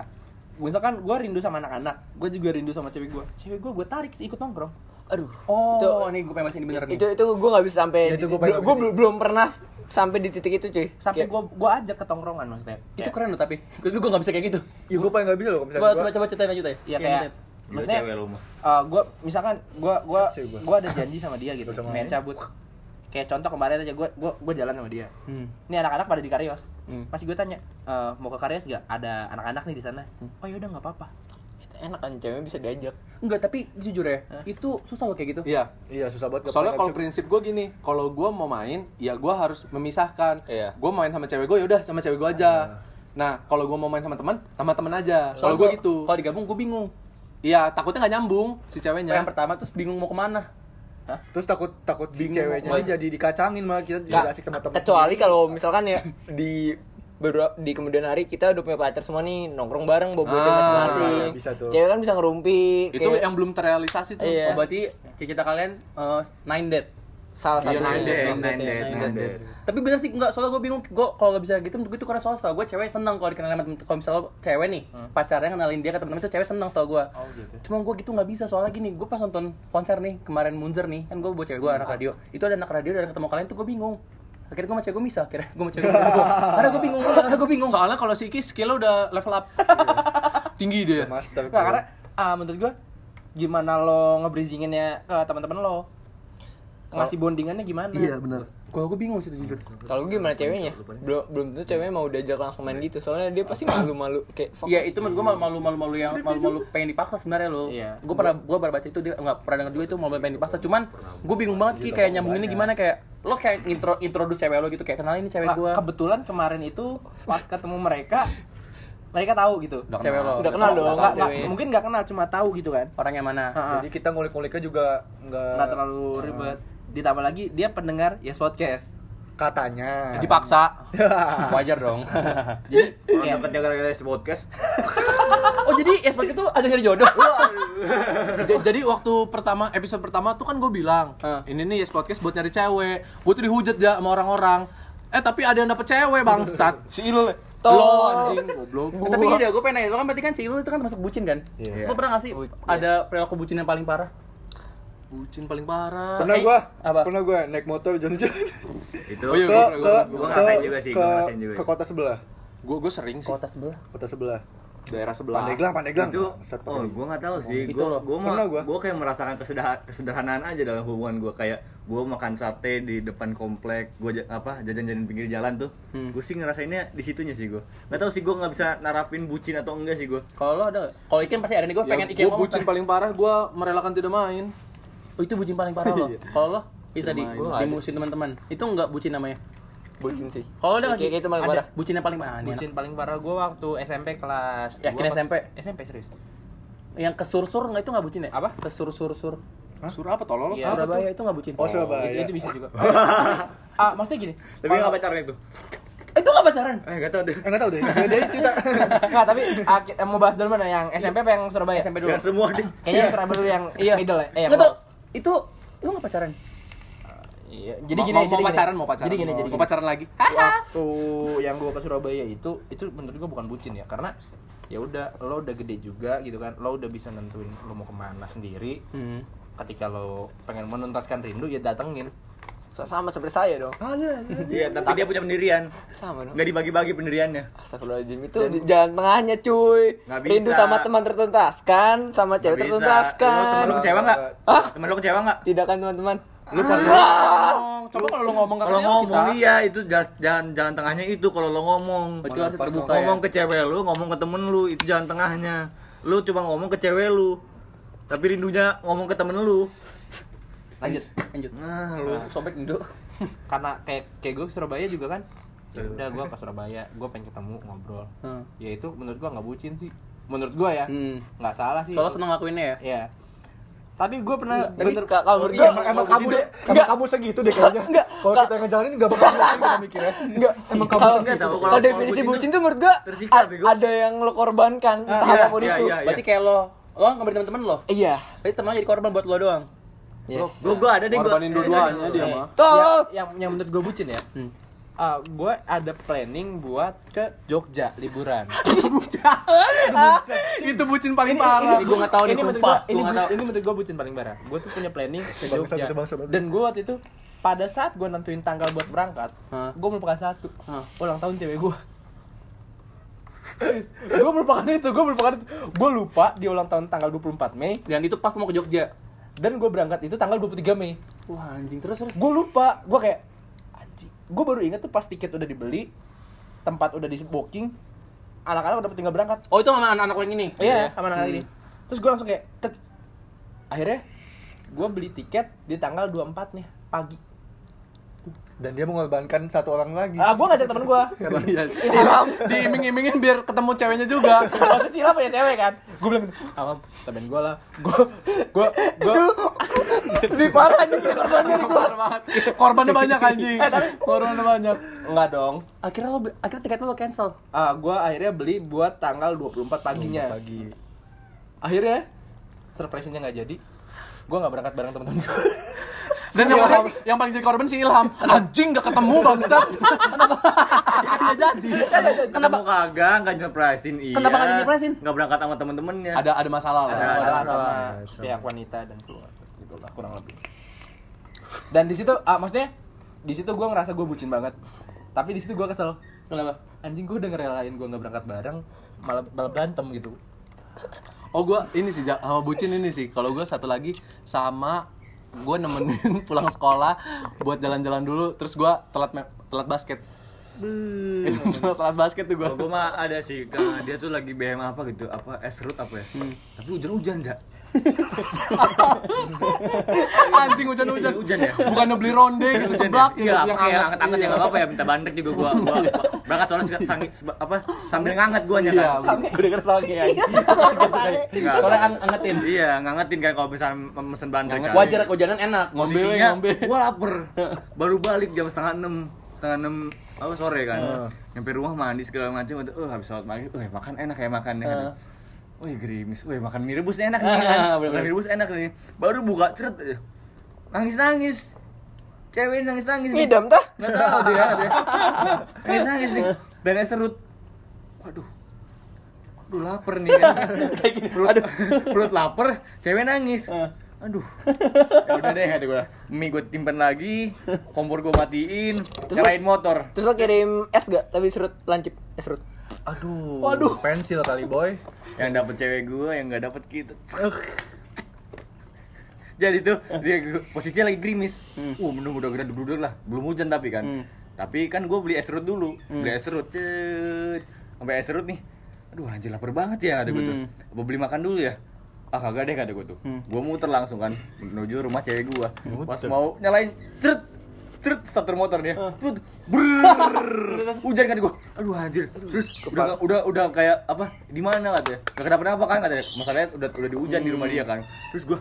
misalkan gue rindu sama anak-anak, gue juga rindu sama cewek gue. Cewek gue gue tarik ikut nongkrong. Aduh. Oh, Itu ini gue pengen ini bener nih. itu itu gue nggak bisa sampai. Ya, itu gua pengen gue ngerti. belum pernah sampai di titik itu cuy. Sampai Kayak- gue gue ajak ke tongkrongan maksudnya. itu Kayak- keren loh tapi. Tapi gue gak bisa kayak gitu. Ya gua paling enggak bisa loh kalau Coba misalnya coba gua. coba ceritain aja ya. Iya kayak Gila, maksudnya cewek lu mah. uh, gue misalkan gue gue Cewek gua. gue ada janji sama dia gitu Sama main cabut kayak contoh kemarin aja gue gue gue jalan sama dia Hmm. ini anak-anak pada di Karyos Hmm. masih gue tanya "Eh, mau ke Karyos gak ada anak-anak nih di sana oh yaudah nggak apa-apa enak kan cewek bisa diajak. Enggak, tapi jujur ya, itu susah loh kayak gitu. Iya. Iya, susah banget. Soalnya kalau prinsip gue gini, kalau gue mau main, ya gue harus memisahkan. Iya. Gue main sama cewek gue, ya udah sama cewek gue aja. Nah, kalau gue mau main sama teman, sama teman aja. Kalau gue gua- gitu. Kalau digabung gue bingung. Iya, takutnya nggak nyambung si ceweknya. Yang pertama terus bingung mau ke mana. Terus takut takut si Bingung ceweknya mau- ini jadi dikacangin malah kita jadi asik sama teman. Kecuali kalau misalkan ya di beberapa di kemudian hari kita udah punya pacar semua nih nongkrong bareng bawa Ah, masing-masing. bisa tuh. Cewek kan bisa ngerumpi. itu kayak- yang belum terrealisasi tuh. Iya. Oh, berarti cita-cita kalian eh, nine date. Salah Iya, satu nine dead, Nine nine dead, nine dead. Tapi bener sih enggak, soalnya gue bingung gue kalau nggak bisa gitu menurut gue itu karena soalnya gue cewek seneng kalau dikenalin sama temen kalau misalnya cewek nih pacarnya kenalin dia ke temen-temen itu cewek seneng tau gue. Oh, gitu. Cuma gue gitu nggak bisa soalnya gini, gue pas nonton konser nih kemarin Munzer nih kan gue buat cewek gue anak radio, itu ada anak radio dan ketemu kalian tuh gue bingung. Akhirnya gue sama cewek gue bisa, akhirnya gue sama cewek gue karena gue bingung, karena gue bingung. Soalnya kalau si Iki skillnya udah level up. Tinggi dia. Master. Nggak, karena ah, menurut gua gimana lo ngebridginginnya ke teman-teman lo ngasih bondingannya gimana benar. Gue gue bingung sih jujur. Kalau gue gimana ceweknya? Belum belum tentu ceweknya mau diajak langsung main gitu. Soalnya dia pasti malu-malu kayak fuck. Iya itu menurut gue malu malu malu yang malu malu pengen dipaksa sebenarnya lo. Iya. Gue pernah gue pernah baca itu dia nggak pernah denger juga itu malu pengen dipaksa. Cuman gue bingung banget ki kayak nyambunginnya gimana kayak lo kayak intro introduce cewek lo gitu kayak kenalin ini cewek gue. kebetulan kemarin itu pas ketemu mereka mereka tahu gitu Cewek lo. Sudah kenal dong Nggak- nggak- ceweknya. mungkin nggak kenal cuma tahu gitu kan Orangnya mana? Ha-ha. Jadi kita ngulik-nguliknya juga nggak nggak terlalu ribet ditambah lagi dia pendengar Yes Podcast katanya. Dipaksa. Wajar dong. jadi kayak deketnya gara-gara si podcast. oh jadi Espak itu ada nyari jodoh. Jadi waktu pertama episode pertama tuh kan gue bilang, ini nih Yes Podcast buat nyari cewek. Gue tuh dihujat ya sama orang-orang. Eh tapi ada yang dapet cewek bangsat. Si Ilul. Lo anjing goblok. Eh, Tapi gini deh, gue pengen nanya, lo kan berarti kan si lu itu kan termasuk bucin kan? Iya. Lo pernah gak sih ada perilaku bucin yang paling parah? Bucin paling parah. Pernah Eh, gua, apa? pernah gua naik motor jalan-jalan Itu Oh iya, ke gua- ke gua- gua ke juga sih, ke, gua juga. ke kota sebelah, Gue gue sering sih Kota sebelah. kota sebelah. daerah sebelah. Pandeglang, Pandeglang. itu Bangsat, oh gue nggak tahu sih Itu gue loh. gue mau gua. gue kayak merasakan kesederhan kesederhanaan aja dalam hubungan gue kayak gue makan sate di depan komplek gue apa jajan-jajan pinggir jalan tuh Hmm. gue sih ngerasainnya di situnya sih gue nggak tahu sih gue nggak bisa narafin bucin atau enggak sih gue Kalau lo ada? Kalau Iken pasti ada nih, gue Ya, pengen Iken gue bucin paling parah, gue merelakan tidak main. Oh itu bucin paling parah lo. Kalau lo? Itu tadi, nggak dimusuhin teman-teman. Itu enggak bucin namanya. Bucin sih. Kalau ada Kayak gitu malah ada parah. bucin yang paling parah. bucin paling parah gue waktu SMP kelas Yakin dua apa- SMP? SMP serius. Yang kesur-sur enggak itu enggak bucin ya? Apa? Kesur-sur-sur. Surah apa tolol? Iya. Surabaya itu enggak bucin. Oh, Surabaya. itu, itu bisa juga ah maksudnya gini tapi nggak pacaran itu Itu enggak pacaran. eh nggak tahu deh Eh, nggak tahu deh. Dia, cerita. Nggak, tapi ah, mau bahas dulu mana yang SMP apa yang Surabaya? SMP dulu. Nggak semua deh Kayaknya yang Surabaya dulu yang Iya. middle ya. Eh, yang Enggak tahu. Itu lu enggak pacaran? Iya, jadi gini, mau, jadi mau gini. pacaran, mau pacaran. Jadi gini, jadi mau gini. pacaran lagi. Waktu yang gua ke Surabaya itu, itu menurut gua bukan bucin ya, karena ya udah lo udah gede juga gitu kan, lo udah bisa nentuin lo mau ke mana sendiri. Hmm. Ketika lo pengen menuntaskan rindu ya datengin. Sa- Sama seperti saya dong. iya tapi dia punya pendirian. Sama dong. nggak dibagi-bagi pendiriannya. Astagfirullahaladzim itu di jalan tengahnya cuy. Nggak bisa. Rindu sama teman tertuntaskan Sama cewek Nggak bisa. Lu temen tertuntaskan lu kecewa nggak? Hah? temen lu kecewa nggak? Tidak kan teman-teman? Lu pas ngomong, coba kalau lu ngomong kalau ngomong iya itu ja- jalan jalan tengahnya itu kalau lo ngomong. Harus Pas terbuka ya. ngomong ke cewek lu ngomong ke temen lu itu jalan tengahnya. Lu cuma ngomong ke cewek lu. Tapi rindunya ngomong ke temen lu Lanjut. Lanjut. nah lu Sobek Indo. Karena kayak kayak gue ke Surabaya juga kan. Ya udah gua ke Surabaya, gua pengen ketemu ngobrol. Hmm. Ya itu menurut gua nggak bucin sih. Menurut gua ya. Hmm. nggak salah sih. Soalnya seneng lakuinnya ya. Iya. Tapi gue pernah Tapi bener ka- kalau menurut Iya, gua emang, emang kamu emang kamu segitu deh kayaknya. Enggak, Kalau kita yang ngejalanin enggak bakal kita mikirnya. Enggak, Emang kamu kalau segitu. tahu. kalau definisi bucin tuh menurut bego. ada yang lo korbankan entah iya, apa pun iya, itu. iya. Berarti kayak lo lo nggak teman-teman lo. Iya. Berarti teman jadi korban buat lo doang. Yes. gua gua ada deh gua Korbanin dua-duanya dia Eh, mah. Tol. ya, yang yang menurut gue bucin ya. Hmm. Ah, gue ada planning buat ke Jogja liburan. Itu bucin paling parah. Ini gua nggak tahu nih, ini menurut sumpah. gue ini, menurut gue bucin paling parah. Gue tuh punya planning ke Bangsa, Jogja. Dan gue waktu itu pada saat gue nentuin tanggal buat berangkat, gue melupakan satu. Ulang tahun cewek gue. Serius, gue melupakan itu, gue melupakan itu. Gue lupa di ulang tahun tanggal 24 Mei Dan itu pas mau ke Jogja. Dan gue berangkat itu tanggal 23 Mei. Wah anjing terus terus. gue lupa gue kayak anjing gue baru inget tuh pas tiket udah dibeli tempat udah di booking anak-anak udah tinggal berangkat Oh itu sama anak-anak yang ini. iya sama anak-anak ini terus gue langsung kayak tek. akhirnya gue beli tiket di tanggal 24 nih pagi Dan dia mengorbankan satu orang lagi. ah gue ngajak temen gue Iya. Diiming-imingin biar ketemu ceweknya juga. Maksudnya siapa ya cewek kan gue bilang gitu amam temen gue lah gue gue gue Lebih parah aja korbannya. Korban banget. Korbannya banyak anjing. Eh, tapi- Korbannya banyak. enggak dong Akhirnya lo akhirnya tiket lo cancel. ah gue akhirnya beli buat tanggal 24 paginya Pagi. akhirnya surprise-nya nggak jadi gue nggak berangkat bareng temen-temen gue Dan yang paling, yang paling jadi korban si Ilham. Anjing gak ketemu bangsat. Nggak jadi. Kenapa kagak nggak nyerpresin iya. Kenapa nggak nyerpresin? Nggak berangkat sama temen-temennya. Ada ada masalah lah. ada ada ada masalah. sama pihak wanita dan keluarga gitu lah kurang lebih dan di situ ah, maksudnya di situ gue ngerasa gue bucin banget tapi di situ gue kesel Kenapa? anjing gue udah ngerelain gue nggak berangkat bareng malah malah berantem gitu Oh gua ini sih sama bucin ini sih. Kalau gua satu lagi sama gue nemenin pulang sekolah buat jalan-jalan dulu terus gua telat telat basket. Telat basket tuh gua. Kalau gue mah ada sih, karena dia tuh lagi BM apa gitu, apa es root apa ya. Tapi hujan-hujan enggak? Anjing hujan-hujan. Hujan ya? Bukannya beli ronde gitu seblak gitu Iya, yang anget-anget ya enggak apa-apa ya, minta bandrek juga gua. gua, gua berangkat soalnya sangi, seba- apa sambil nganget gua nya Iya. kan. Gue denger sange ya. Enggak. Soalnya ang- angetin. Iya, ngangetin kan kalau misalnya mesen bandrek kan. Wajar kehujanan enak. Ngombe, ngombe. gua lapar. Baru balik jam setengah enam setengah enam apa sore kan? Nyampe rumah mandi segala macam udah oh habis sholat maghrib oh makan enak ya makan ya kan Wih gerimis, wih makan mie rebus enak nih kan? Bener-bener. Makan mie rebus enak nih. Baru buka, ceret Nangis-nangis. Cewek nangis-nangis nih. Ngidam tah? Nggak tahu dia, dia. Nangis-nangis nih. Dan serut. Waduh Aduh lapar nih. Kan perut, perut lapar, cewek nangis Aduh. Ya udah deh kata gue Mie gue timpan lagi Kompor gue matiin Nyalain motor. Terus lo kirim es gak? Tapi serut lancip es serut. Aduh. Waduh. Pensil kali boy. yang dapet cewek gue yang nggak dapet kita. Jadi tuh dia posisinya lagi gerimis. Uh mendung udah gede duduk lah. Belum hujan tapi kan. Tapi kan gue beli es serut dulu. Beli es serut cet. Sampai es serut nih. Aduh anjir lapar banget ya ada gue tuh. Apa beli makan dulu ya ah kagak deh kata gue tuh. Gue muter langsung kan menuju rumah cewek gue pas mau nyalain ceret ceret starter motor dia. Brrrr. hujan kan gue aduh anjir. Terus udah udah udah kayak apa di mana katanya gak kenapa-napa kan katanya masalahnya udah udah dihujan di rumah dia kan. Terus gue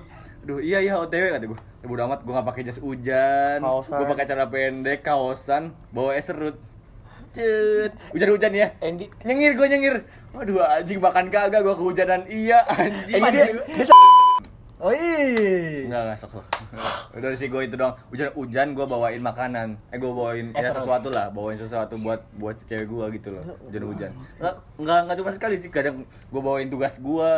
aduh iya iya otw kata gue ya bodo amat gue gak pakai jas hujan. Gue pakai celana pendek kaosan bawa es serut. Cet. Hujan-hujan ya. Andy. nyengir gue nyengir waduh anjing makan kagak gue kehujanan iya anjing Andy dia, dia Oh iya. Enggak, enggak sok. Udah sih gue itu doang. Hujan-hujan gue bawain makanan. Eh gue bawain ya sesuatu lah, bawain sesuatu buat buat si cewek gue gitu loh. Hujan-hujan. Enggak enggak enggak cuma sekali sih, kadang gue bawain tugas gue.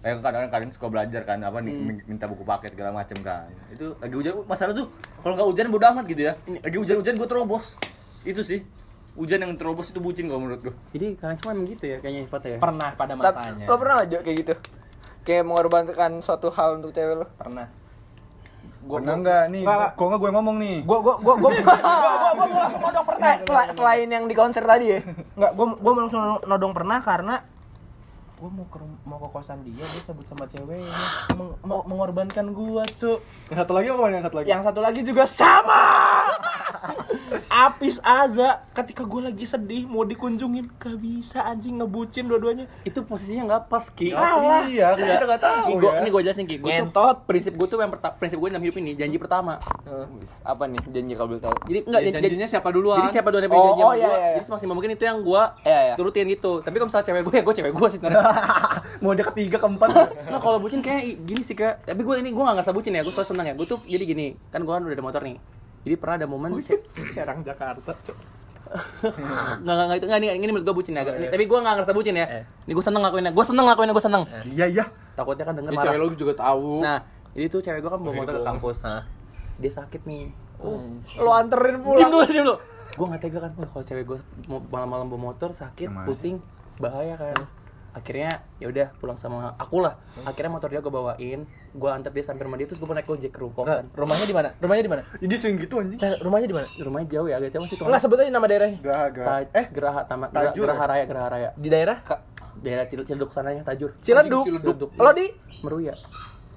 Eh kadang kadang suka belajar kan apa nih minta buku paket segala macem kan. Itu lagi hujan masalah tuh kalau nggak hujan bodo amat gitu ya. Lagi hujan-hujan gue terobos. Itu sih. Hujan yang terobos itu bucin kalau menurut gue. Jadi kalian semua emang gitu ya kayaknya sifatnya ya. pernah pada masanya Lo pernah aja kayak gitu? Kayak mengorbankan suatu hal untuk cewek lo? pernah Pernah enggak nih? Nggak, Kok enggak gue ngomong nih? gue gue gue gue gue gue gue langsung nodong pernah Eh, sela- selain yang di konser tadi ya? nggak gue gue langsung nodong pernah karena gue mau ke mau ke kosan dia dia cabut sama ceweknya Meng- mau- mengorbankan gue cu Yang satu lagi apa yang satu lagi? yang satu lagi juga sama Apis aja ketika gue lagi sedih mau dikunjungin gak bisa anjing ngebucin dua-duanya Itu posisinya nggak pas Ki. Alah. Iya, kita enggak tahu Ki, gua, ya. ini gue jelasin Ki. Gua tuh- Ngentot. prinsip gue tuh yang pertama, prinsip gue dalam hidup ini janji pertama. Wis, Apa nih janji kalau boleh tahu? Jadi enggak Ya, janjinya siapa duluan? Jadi siapa duluan yang Oh, janji oh, sama iya, iya, iya. Jadi semaksimal mungkin itu yang gua Iya, iya. turutin gitu. Tapi kalau misalnya cewek gue ya gue cewek gue sih sebenarnya. Mau dia ketiga keempat. nah kalau bucin kayak gini sih kayak tapi gue ini gue gak ngerasa bucin ya. Gue selalu seneng ya. Gue tuh jadi gini kan gue kan udah ada motor nih. Jadi pernah ada momen Serang Jakarta cu nggak nggak nggak itu nggak ini ini menurut gue bucin ya Ini- tapi gue gak ngerasa bucin ya. Ini gue seneng lakuinnya gue seneng lakuinnya gue seneng. Iya, iya. takutnya kan denger Ya, marah. cewek lo juga tahu. nah jadi tuh cewek gue kan bawa motor ke kampus. Dia sakit nih. Lo anterin diam pulang. dulu diam dulu. Gue nggak tega kan. Kalau cewek gue malam-malam bawa motor sakit pusing bahaya kan akhirnya ya udah pulang sama aku lah. Akhirnya motor dia gue bawain gue antar dia sampai rumah dia terus gue naik gojek ke rumah rumahnya di mana? Rumahnya di mana? Jadi sering gitu anjing. Eh, rumahnya di mana? Rumahnya jauh ya agak jauh sih tuh Enggak sebutin nama daerahnya. Gak, gak. Ta- Eh, Geraha Taman Gera- Tajur. Geraha ya? Raya Geraha Raya. Di daerah? Daerah Cil- Ciledug sananya Tajur. Ciledug. Ciledug. Lo di? Meruya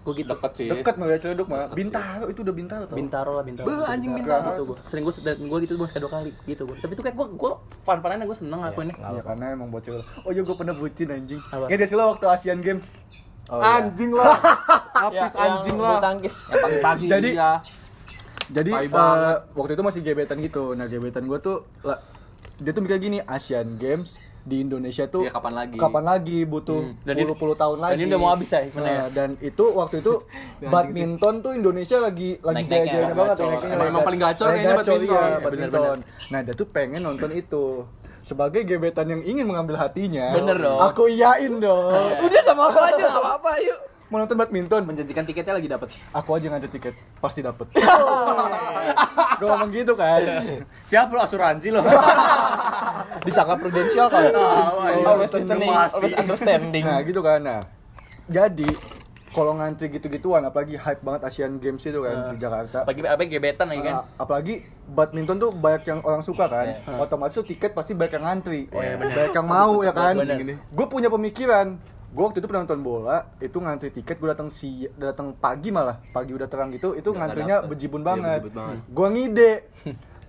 gue gitu Deket sih. deket Maria Ciledug mah. Bintaro itu udah Bintaro tau. Bintaro lah Bintaro Beuh, anjing Bintaro Bintaro. gitu gue sering gue dan gue gitu gue sekali dua kali gitu gue tapi itu kayak gue gue fun funan gue seneng ngelakuinnya Iya karena emang buat cewek. Oh iya gue pernah bucin anjing. Gak sih lo waktu Asian Games? Anjing lah. Ya, Habis anjing yang lah. tangkis. yang pagi-pagi Jadi- ya Jadi eh, waktu itu masih gebetan gitu. Nah gebetan gue tuh dia tuh mikir gini Asian Games di Indonesia tuh Iya, kapan lagi? kapan lagi butuh Dan ini- puluh-puluh tahun dan lagi ini udah mau habis ya, gimana ya? Nah, dan itu waktu itu badminton tuh Indonesia lagi lagi Naik-naiknya, jaya-jayanya banget gacor. naik-naiknya, Emang- naik- emang paling gacor naik kayaknya gacor, badminton. iya, Iya, badminton. Nah, dia tuh pengen nonton itu sebagai gebetan yang ingin mengambil hatinya. Bener dong. Aku iyain dong. Udah sama aku aja nggak apa-apa yuk. Mau nonton badminton, Menjanjikan tiketnya lagi dapat. aku aja ngajak tiket, pasti dapet. Gue ngomong gitu kan. Siapa lo asuransi lo? Disangka prudensial kan. Always listening, pasti. always understanding. Nah gitu kan. Nah, jadi kalau ngantri gitu-gituan, apalagi hype banget Asian Games itu kan di Jakarta. Pagi apa gebetan lagi kan? Ah, apalagi badminton tuh banyak yang orang suka kan. Otomatis tuh tiket pasti banyak yang ngantri. banyak yang mau ya kan. Gue punya pemikiran. Gue waktu itu pernah nonton bola, itu ngantri tiket gue datang si datang pagi malah, pagi udah terang gitu, itu ngantrinya dapet. bejibun Iya, banget. bejibun banget. Gue ngide.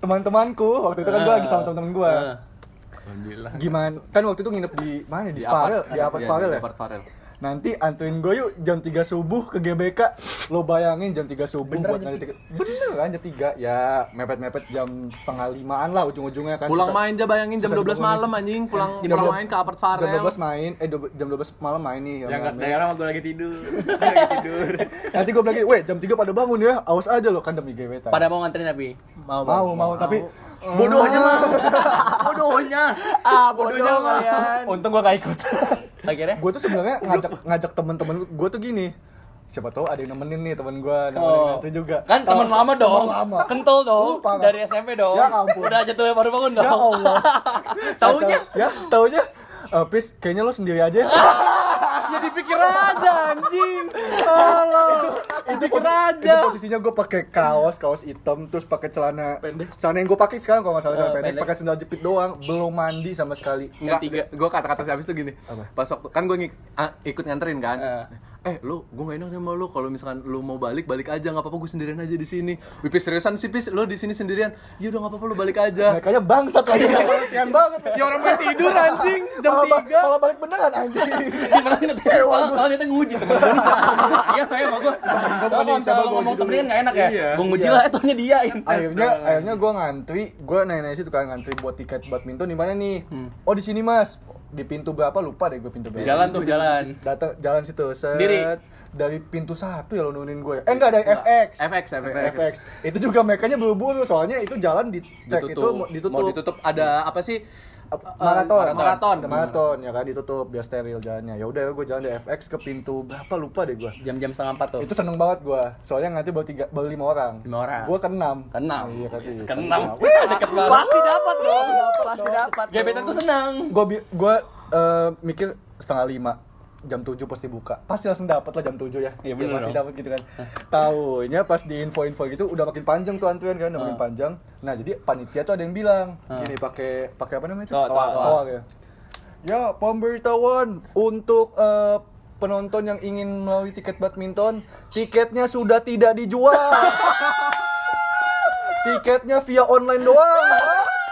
Teman-temanku waktu itu kan gue lagi sama teman-teman gue. Gimana? Kan waktu itu nginep di mana? Di, Di Sparel, apart. di apart Iya, Farel di ya. apart Farel. Nanti antuin gue yuk jam 3 subuh ke GBK. Lo bayangin jam 3 subuh Bener buat tiket. Bener kan jam 3. Ya mepet-mepet jam setengah limaan lah ujung-ujungnya kan. Pulang Susah- main aja bayangin jam susah 12 dibangunin. malam anjing, pulang Jam pulang dua- main ke apart Farel. Jam 12 main, eh do- jam 12 malam main nih. Yang gas rame-rame. daerah waktu lagi tidur. Lagi tidur. Nanti gue bilang gini, weh jam 3 pada bangun ya, awas aja lo kan demi gebetan. Pada mau nganterin tapi mau mau, mau, tapi bodohnya mah bodohnya Ah, bodoh kalian. untung gue gak ikut. Akhirnya gue tuh sebenarnya ngajak ngajak temen-temen gue tuh gini. Siapa tahu ada yang nemenin nih temen gue, nemenin Oh. nanti juga. kan teman Oh, lama dong temen lama. kental dong Uh, parah. dari SMP dong Ya ampun. udah jatuh baru bangun dong Ya Allah. taunya ya, taunya eh Pis, kayaknya lo sendiri aja ya. dipikir aja anjing. Halo. Itu itu pikir aja. Itu posisinya gue pakai kaos, kaos hitam terus pakai celana pendek. Celana yang gue pakai sekarang kalau nggak salah celana Oh, pendek, pendek. pakai sandal jepit doang, belum mandi sama sekali. Enggak, tiga. gue kata-kata si Abis tuh gini Pas waktu, kan gue ikut nganterin kan Eh. Eh lu, gue gak enak sama lu. Kalau misalkan lu mau balik, balik aja. Nggak apa-apa gue sendirian aja di sini. Wipis seriusan sih Pis, lu di sini sendirian? Ya udah nggak apa-apa lu balik aja. Mereka bangsat lagi, pengertian banget. Ya orang main tidur anjing, jam 3 Malah balik beneran anjing. gimana ngetes kalau dia nguji temen gue iya kayak sama gue kalau ngomong temennya nggak enak ya? Gue nguji lah etonya dia akhirnya akhirnya gue ngantri. Gue nanya-nanya situ kan ngantri buat tiket badminton di mana nih? Oh di sini mas di pintu berapa lupa deh gue pintu berapa. Jalan tuh jalan. Datang jalan situ set. Sendiri? dari pintu satu ya lo nunin gue eh enggak dari FX FX, FX. FX itu juga mekanya buru-buru soalnya itu jalan di track itu mau ditutup, Mau ditutup ada apa sih? Maraton maraton. Maraton ya kan ditutup biar steril jalannya ya udah gue jalan dari FX ke pintu berapa lupa deh gue jam-jam setengah empat tuh itu seneng banget gue soalnya nanti baru tiga baru lima orang Lima orang. gue keenam Keenam. iya kan iya. keenam. Wih, deket banget. Pasti dapat dong. Pasti dapat. Gebetan tuh senang. gue gue eh, mikir setengah lima jam 7 pasti buka. Pasti langsung dapat lah jam 7 ya. Iya, Ya, bener pasti dong. dapat gitu kan. Tahunya pas di info-info gitu udah makin panjang tuh antrian kan udah Ah. makin panjang. Nah jadi panitia tuh ada yang bilang gini pakai pakai apa namanya itu. Toa, ya. Ya pemberitahuan untuk eh, penonton yang ingin melalui tiket badminton tiketnya sudah tidak dijual. Tiketnya via online doang.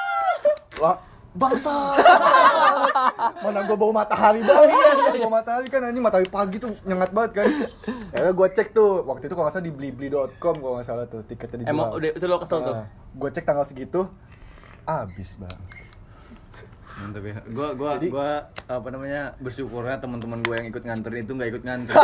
Wah, bangsa. Mana gue bawa matahari banget. bawa matahari kan anjing matahari pagi tuh nyengat banget kan. Ya gue cek tuh waktu itu kalau nggak salah di blibli.com kalau nggak salah tuh tiketnya dijual. Emang udah itu lo kesel tuh. gue cek tanggal segitu abis bangsa. Mantap ya. Gua gua gua apa namanya bersyukurnya teman-teman gue yang ikut nganterin itu nggak ikut nganter.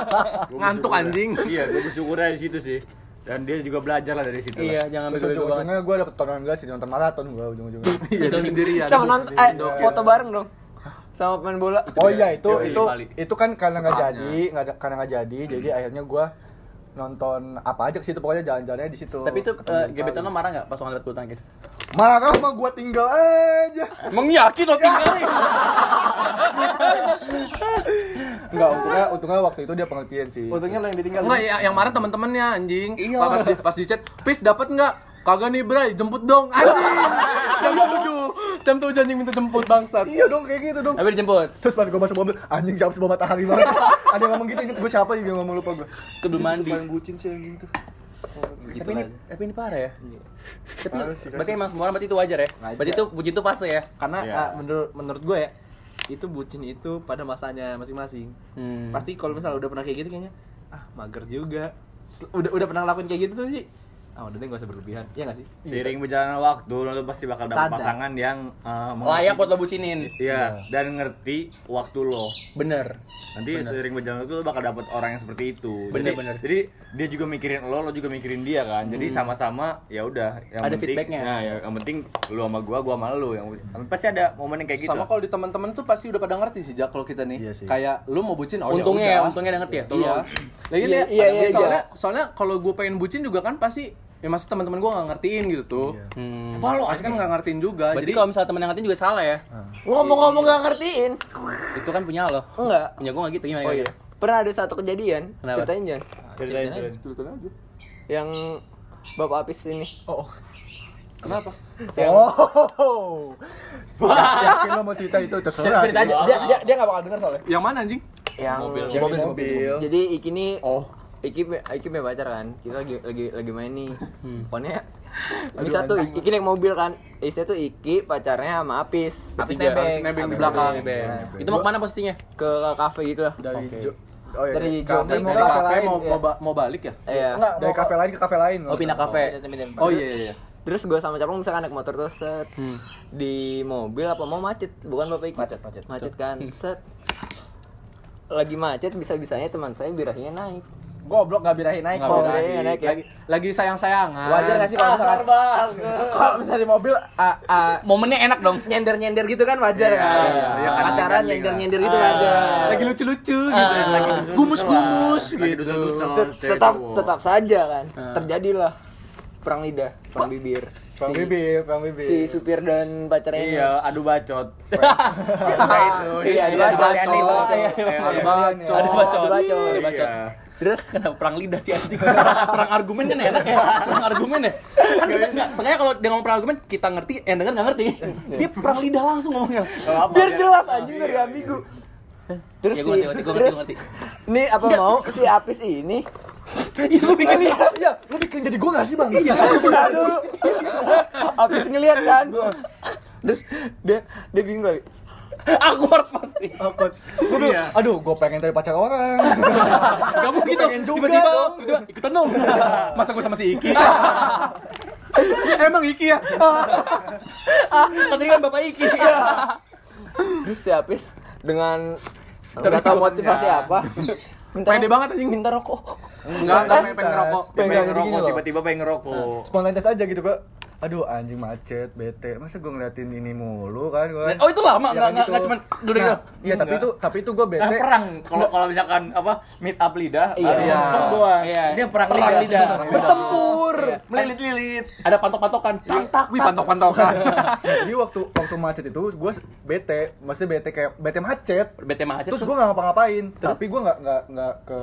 Ngantuk, anjing. Iya, gue bersyukurnya di situ sih. Dan dia juga belajar lah dari situ. Iya, lah. jangan Terus ujung-ujungnya gue dapet tontonan gue sih nonton maraton gue ujung-ujungnya. Itu sendirian. Sama nonton eh foto bareng dong. Sama pemain bola. oh iya itu itu Bali. itu kan karena nggak jadi nggak karena nggak jadi jadi akhirnya gue nonton apa aja ke situ pokoknya jalan-jalannya di situ. Tapi itu Ketemu eh, gebetan lo marah nggak pas ngeliat bulu tangkis? marah mah gue tinggal aja. Emang yakin lo tinggalin? Enggak, untungnya untungnya waktu itu dia pengertian sih. Untungnya lo yang ditinggal. Enggak, ya, yang marah teman-temannya anjing. Iya. Pas di, pas di chat, "Pis dapat nggak?" Kagak nih, Bray, jemput dong. Anjing. Jam 7. Jam 7 anjing minta jemput bangsat. Iya dong kayak gitu dong. Tapi dijemput. Terus pas gue masuk mobil, anjing siapa bawa matahari banget. Ada yang ngomong gitu, inget gue siapa juga ngomong lupa gue. Ke belum mandi. Paling bucin sih anjing tuh. Tapi ini tapi ini parah ya. Tapi Parah sih, kan. berarti emang semua orang berarti itu wajar ya. Wajar. Berarti itu bucin itu fase ya. Karena Iya. ah, menurut menurut gue ya itu bucin itu pada masanya masing-masing. Hmm. Pasti kalau misalnya udah pernah kayak gitu kayaknya ah mager juga. Udah udah pernah ngelakuin kayak gitu tuh sih. Ah udah deh gak usah berlebihan iya gak sih Seiring berjalannya waktu, lo pasti bakal dapat Sadar. pasangan yang eh, Layak buat lo bucinin. Iya, dan ngerti waktu lo. Bener. Nanti seiring berjalan waktu lo bakal dapet orang yang seperti itu. Bener, jadi, bener. Jadi dia juga mikirin lo, lo juga mikirin dia kan. Jadi sama-sama ya udah. Yang Ada penting, feedbacknya. Nah, ya, yang penting lo sama gua, gua sama lo. Yang pasti ada momen yang kayak gitu. Sama kalau di teman-teman tuh pasti udah pada ngerti sih Jak kalau kita nih. Iya sih. Kayak lu mau bucin oh untungnya ya, ya udah. untungnya ada ngerti ya. Iya. Lagi Iya, lihat, iya, iya, soalnya soalnya kalau gue pengen bucin juga kan pasti ya masa teman-teman gue nggak ngertiin gitu tuh. Hmm. Apa lo? Pasti kan nggak ngertiin juga. Berarti jadi kalau misalnya temen yang ngertiin juga salah ya. Ngomong-ngomong gak ngertiin. Itu kan punya lo. Enggak. Punya gua enggak gitu gimana? Oh iya. Pernah ada satu kejadian, Kenapa? ceritain Jan. Ceritain, ceritain. Yang Bapak Apis ini. oh kenapa? Oh. Yakin lo mau cerita itu terserah. cerita aja dia dia dia gak bakal denger soalnya Yang mana anjing? Yang Di mobil mobil. Jadi Iki ini Oh. Iki Iki punya pacar kan. Kita lagi lagi lagi main nih. Pokoknya ini satu Iki naik mobil kan. Isinya tuh Iki pacarnya sama Apis. Apis nebeng. Habis nebeng di belakang. Itu mau ke mana posisinya? ke kafe gitu lah. Dari Jo- Oh iya, Dari kafe mau Dari kafe mau iya. mau, mau balik ya? Iya. Enggak, Dari mau- kafe lain ke kafe lain. Oh, pindah kafe. Oh iya iya iya. Terus gue sama Capung misalkan naik motor terus set Hmm. di mobil apa mau macet bukan bapak Iki Macet, macet. macet kan set lagi macet bisa bisanya teman saya birahinya naik goblok gak birahi naik Nggak Oh, birahi. iya, naik ya. Lagi lagi sayang-sayangan. wajar gak sih kalau misalkan kalau misalnya di mobil ah, ah, Momennya enak dong. nyender nyender gitu kan wajar kan iya, iya, kan pacaran ganti nyender lah. nyender gitu wajar Lagi lucu-lucu gitu. lagi Gumus-gumus Lagi gitu. tetap tetap saja kan terjadilah perang lidah perang bibir Pang Si- bibir, pang bibir. si supir dan pacarnya. Iya, adu bacot. Cinta itu. Iya, adu bacot. Adu bacot. Iya, iya, Iya, Adu iya. bacot. Ada bacot. Iya. terus Kenapa perang lidah sih anjing? perang argumen kan enak ya. Perang argumen ya. Kan kita enggak, sengaja kalau dia ngomong perang argumen kita ngerti, yang denger enggak ngerti. Dia perang lidah langsung ngomongnya. biar jelas anjing dari ambigu terus Ya, gua terus ini apa mau si Apis ini Iya, lu bikin. Iya, lu bikin jadi gua gak sih, Bang? Iya. Aduh. Apis ngeliat kan terus dia dia bingung kali Awkward pasti. Gua bilang, aduh, gua pengen cari pacar orang. Gak mungkin dong. juga Tiba-tiba tiba-tiba ikutan dong. Masa gue sama si Iki? Emang Iki ya? Tadi kan Bapak Iki. terus si Apis dengan nggak tahu motivasi apa minta Pede banget anjing. minta rokok Enggak, enggak pengen pengen ngerokok. Pengen Pengen ngerokok, tiba-tiba pengen ngerokok. Spontanitas aja gitu gua. Aduh, anjing macet, bete. Masa gua ngeliatin ini mulu kan gua. Oh, itu lama, Ya, nggak- nggak- gitu. nggak cuman duduk Nah, gitu? Iya, tapi itu tapi itu gua Nah, bete. perang. Kalau kalau misalkan apa meet up lidah, Iya. Iya. doang. Iya. Dia perang, Perang lidah. lidah. bertempur Melilit-lilit. Ada pantok-pantokan. Tak tak. Wih, pantok-pantokan. Jadi waktu waktu macet itu gua bete, maksudnya bete kayak bete macet. Bete macet. Terus gua nggak ngapa-ngapain, tapi gua nggak nggak nggak ke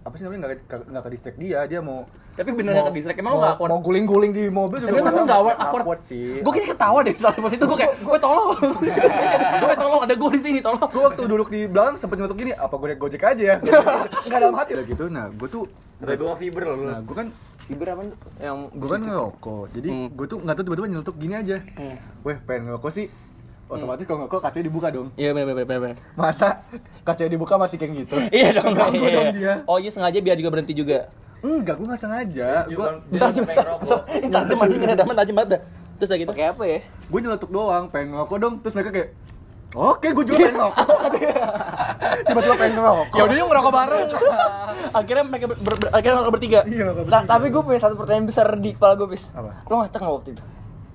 apa sih namanya nggak ke nggak ke distract dia, dia mau Tapi beneran ke distract. Emang lu mau, nggak awkward? mau guling-guling di mobil juga Emang gua lu nggak awkward? awkward, awkward sih. Gue kira ketawa deh soalnya pas itu gue kayak, gue tolong. Gue tolong, ada gue di sini, tolong. gue waktu duduk di belakang sempet nyelotok gini apa gue naik gojek aja ya nggak dalam hati lah gitu nah gue tuh Udah dua fiber loh nah gue kan Iber apa yang gue kan ngerokok jadi Hmm. gue tuh nggak tahu tiba-tiba nyelotok gini aja weh pengen ngerokok sih otomatis kalau ngerokok kacanya dibuka dong Iya bener bener bener. bener. masa kacanya dibuka masih kayak gitu Iya dong. Ganggu iya, dong iya. dia. Oh iya sengaja biar juga berhenti juga. Enggak gue nggak sengaja gue Bentar sih, bentar. bentar. Ini daman tajam banget dah. Terus udah gitu. pakai apa ya gue nyelotok doang pengen ngerokok dong terus mereka kayak Oke, gue juga pengen ngerokok. Tiba-tiba pengen ngerokok. Ya udah yuk ngerokok bareng. Akhirnya mereka ber, ber, akhirnya mereka bertiga. Iya, ngerokok bertiga. tapi gue punya satu pertanyaan besar di kepala gue bis Apa? lo ngacak nggak waktu itu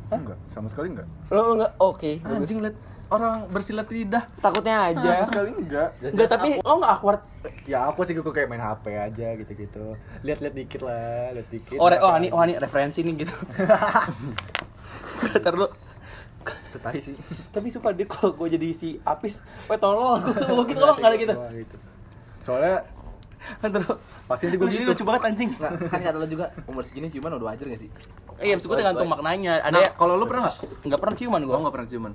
Enggak, sama sekali enggak. lo lo nggak oke Anjing liat orang bersilat lidah. takutnya aja Sama sekali enggak. Enggak, tapi lo enggak awkward. Ya aku sih gue kayak main HP aja gitu-gitu. Lihat-lihat dikit lah, lihat dikit. Oh, re- oh ini oh ini referensi nih gitu. Kata lu Tetai sih. tapi suka dia kalau gue jadi si Apis, weh tolong, gue gitu kalau nggak ada gitu. Gitu. Soalnya Terus, pasti nanti gue gue jadi gitu. lucu banget anjing. Kan kata lo juga umur segini ciuman udah wajar gak sih? Iya, maksud gue tergantung maknanya. Ada Nah, ya, kalau lu pernah nggak? nggak pernah ciuman gue. Gua nggak pernah ciuman.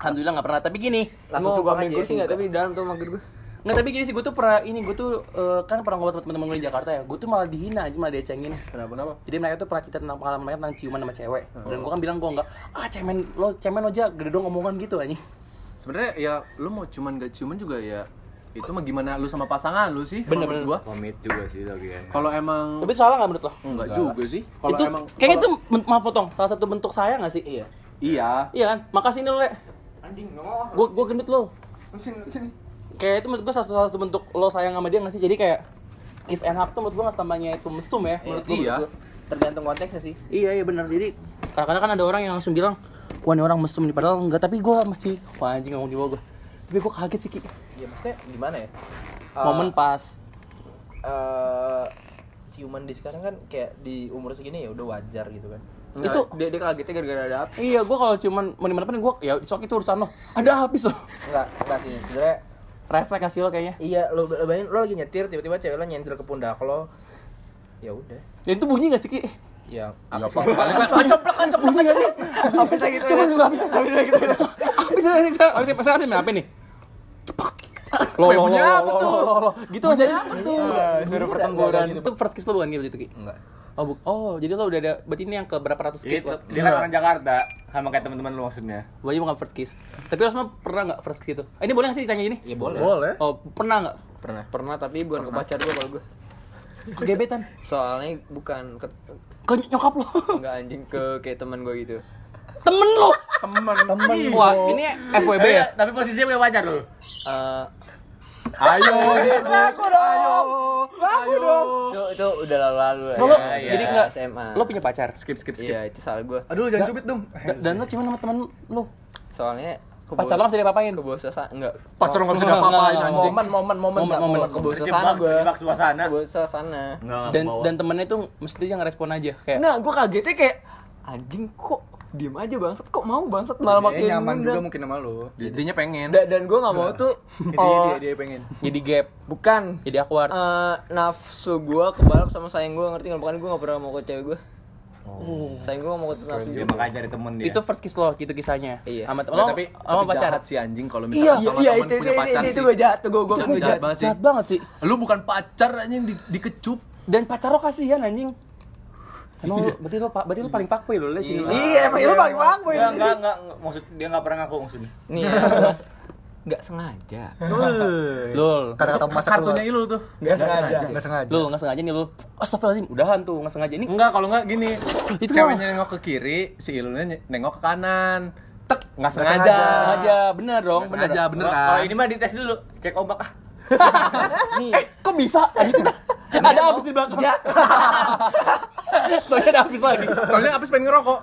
Alhamdulillah nggak pernah. Tapi gini, Langsung mau coba main aja ya, nggak tapi di dalam tuh mager gue nggak tapi gini sih, gue tuh pernah ini, gue tuh eh, kan pernah ngobrol sama temen-temen gue di Jakarta ya. Gue tuh malah dihina aja, malah diecengin. Kenapa? Kenapa? Jadi mereka tuh pernah cerita tentang pengalaman mereka tentang ciuman sama cewek. Dan gue kan bilang gue enggak, ah cemen lo cemen aja, gede dong omongan gitu anjing. Sebenarnya ya lu mau cuman gak ciuman juga ya itu mah gimana lu sama pasangan lu sih Bener, bener. gua komit juga sih lagi kan kalau emang Tapi itu salah nggak menurut lo? enggak juga sih kalau itu emang kayaknya itu kalau- men- maaf potong salah satu bentuk saya nggak sih? Iya. iya Iya kan? Makasih nih lo, Le. Anjing, nggak mau. Gue gue gendut lo. Sini, sini. Kayak itu menurut gue salah satu, satu bentuk lo sayang sama dia nggak sih? Jadi kayak kiss and hug tuh menurut gue nggak tambahnya itu mesum ya menurut gue. Iya. Tergantung konteksnya sih. Iya iya benar. Jadi kadang-kadang kan ada orang yang langsung bilang, wah ini orang mesum nih padahal enggak. Tapi gue mesti, wah anjing ngomong di bawah gue. Tapi gue kaget sih Ki. Ya maksudnya gimana ya? Eh, Momen pas eh ciuman di sekarang kan kayak di umur segini ya udah wajar gitu kan. Nggak, Itu- dia, dia kagetnya gara-gara ada api. Iya, gue kalau cuman mau di mana gue ya sok itu urusan lo. Ada habis lo. Enggak, enggak sih. Sebenarnya Refleks kasih lo kayaknya. iya lo lo bayangin lo lagi nyetir tiba-tiba cewek lo nyentil ke pundak lo. Ya udah. Dan itu bunyi gak sih Ki? Ya, Ya, apa sih? paling kan keceplokan keceplokan Bunyi gak sih? Habis gitu. Coba dulu habis. Habis gitu. Habis habis habis habis habis apa nih? Cepak. Lo lo lo apa lo, tuh? lo. Gitu aja. Ah, suruh pertempuran. Itu first kiss lo bukan gitu Ki? Enggak. Oh, bu oh, jadi lo udah ada berarti ini yang ke berapa ratus kiss itu lo? dia kan orang Jakarta sama kayak teman-teman lu maksudnya Wajib bukan first kiss. Tapi lo semua pernah nggak first kiss itu? Eh, ini boleh nggak sih ditanya ini? Ya boleh. Boleh. Oh, pernah nggak? Pernah. Pernah tapi bukan ke pacar gua kalau gua. Kegebetan? Soalnya bukan ke Ke nyokap lo? enggak anjing ke kayak teman gua gitu. Temen lo? teman Temen Wah, ini FWB ya? Eh, tapi posisinya punya pacar lu Eh, ayo aku dong ayo dong itu itu udah lalu-lalu Lo, lo ya. jadi Ya, nggak SMA. Lo punya pacar? skip skip skip Iya, itu salah gua. Aduh, jangan cubit dong. Da- Dan lo cuma sama temen lo? Soalnya Pacar lo nggak bisa diapa-apain? Suasana enggak. pacar nggak bisa Enggak, diapa-apain enggak, anjing Momen, momen, momen, Momen, momen. ke bawah Terjebak- suasana. Enggak, Dan dan temennya tuh mesti yang ngerespon aja kayak Nah, gua kagetnya kayak anjing kok diem aja bangsat. Kok mau bangsat? Malah Dia makin nyaman juga mungkin sama lo. jadinya pengen. Da- dan gua nggak mau tuh Itu oh, dia dia pengen. jadi gap, bukan. Jadi awkward. eh, nafsu gua kebalap sama sayang gua ngerti nggak? Bukan gua nggak pernah mau ke cewek gua. Sayang gua nggak mau ke nafsu dia makanya cari temen dia. Itu first kiss lo gitu kisahnya. Iya. Sama temen lo, tapi, lo pacar. jahat sih anjing kalau iya misalkan iya sama iya temen itu punya itu, pacar itu, sih. itu gua jahat tuh gua Jahat, jahat jahat banget sih Jahat. banget sih. lu bukan pacar anjing di, dikecup. Dan pacar lo kasihan anjing. Emang lo, berarti lo, pa- berarti lo paling fuckboy lo, Le, Cing. Iya, emang lu paling bangboy. enggak enggak enggak enggak. maksud dia enggak pernah ngaku maksudnya nih nggak- nggak sengaja Lul. Kata-kata masa kartunya ilu tuh Enggak sengaja. Enggak sengaja. Lu nggak sengaja nih lu. Astagfirullahaladzim, udahan tuh nggak sengaja ini. enggak kalau enggak gini Itu ceweknya nengok ke kiri si ilunya nengok ke kanan tek nggak Nggak sengaja sengaja. Sengaja, bener dong, Nggak bener. sengaja bener Kalau- kan kalau ini mah dites dulu cek ombak ah Eh, kok bisa? Gitu. ada habis di belakang. Soalnya ada habis lagi. soalnya abis pengen ngerokok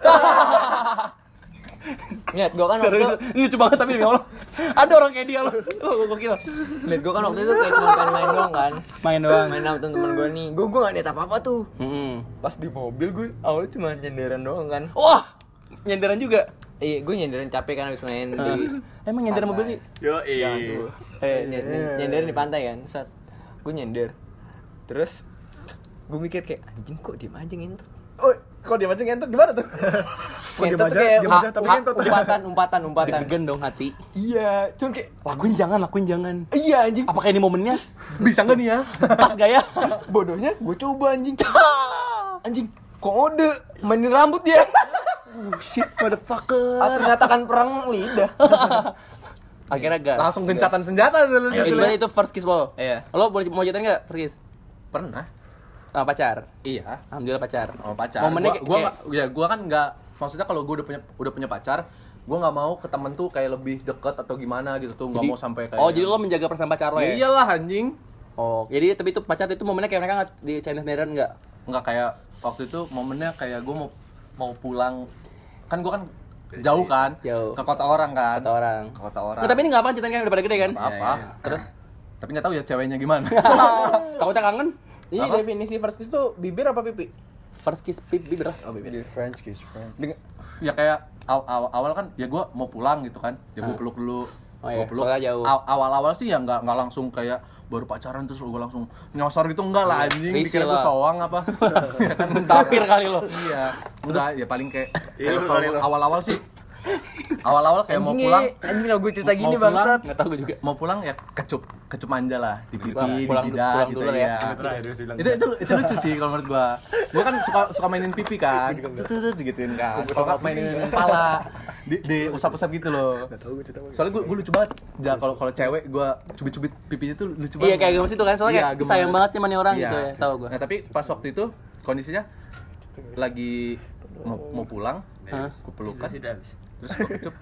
Lihat, gua kan waktu itu, Ini lucu banget tapi ya Allah. Ada orang kayak dia loh. Oh, kira. lihat gua kan waktu itu kayak cuma pengen main doang kan. Main doang. Main sama temen-temen gua nih. Gua gua gak niat apa-apa tuh. Mm-mm. Pas di mobil gue awalnya cuma nyenderan doang kan. Wah, nyenderan juga. Iya, gue nyenderan capek kan habis main di Emang nyender mobil nih? yo tuh. Eh, ny- ny- nyenderan di pantai kan. Saat gue nyender. Terus gue mikir kayak anjing kok diem aja ngentut. Oh, kok dia aja ngentot gimana tuh? Ngentut kayak dia aja tapi ngentot. umpatan, umpatan, umpatan. Deg-degan dong hati. Iya, cuman kayak Lakuin jangan, lakuin jangan. iya anjing. Apakah ini momennya? bisa nggak nih ya Pas gaya? Bodohnya gue coba anjing. anjing, kok ngode mainin rambut dia. Oh shit, motherfucker. Ah, ternyata kan perang lidah. Akhirnya gas. langsung gencatan senjata tuh lu Itu berarti itu first kiss lo. Iya. Lo boleh mau jatuhin nggak first kiss? pernah Sama pacar. iya Alhamdulillah pacar. sama pacar Momennya gua, kayak- gua kayak- ya gua kan nggak maksudnya kalau gua udah punya udah punya pacar gua nggak mau ke temen tuh kayak lebih deket atau gimana gitu tuh nggak Jadi- mau sampai kayak Oh, jadi lo menjaga perasaan pacar lo ya ya? iyalah anjing Oh, jadi tapi itu pacar itu momennya kayak mereka nggak di Chinese Neighbor nggak? nggak kayak waktu itu momennya kayak gua mau mau pulang kan gua kan jauh kan Jauh. ke kota orang kan Kata orang. ke kota orang Nah, tapi ini nggak apa ceritanya kan udah pada gede kan? apa apa terus tapi nggak tahu ya ceweknya gimana Takutnya kangen? Ini definisi first kiss tuh bibir apa pipi? First kiss pip bibir. Oh, bibir. French kiss, French. Dengan- ya kayak aw- awal, awal kan ya gua mau pulang gitu kan ya gua peluk dulu Oh iya, peluk soalnya jauh. Aw- awal-awal sih ya nggak nggak langsung kayak baru pacaran terus gua langsung nyosor gitu enggak lah anjing Risih dikira lah. soang apa ya kan Tapir kali lo. iya enggak ya paling kayak Iya, kayak kalau awal-awal sih awal-awal kayak mau pulang anjing lah gue cerita mau gini pulang, bangsat. Nggak tahu gue juga. mau pulang ya kecup kecup manja lah di pipi Pulang- di pulang- jidat gitu dulu ya. ya terakhir dia bilang itu itu itu lucu sih kalau menurut gua gua kan suka suka mainin pipi kan tuh tuh tuh digituin kan kalau nggak mainin kepala di, di usap-usap gitu loh. Soalnya gue, gue lucu banget. Ja, kalau kalau cewek gue cubit-cubit pipinya tuh lucu banget. Iya kayak gemes itu kan soalnya Iya, kayak gemes. sayang banget sih mana orang Iya. gitu ya, tahu gua. Nah, tapi pas waktu itu kondisinya lagi mau, mau pulang, gue pelukan, terus gue kecup.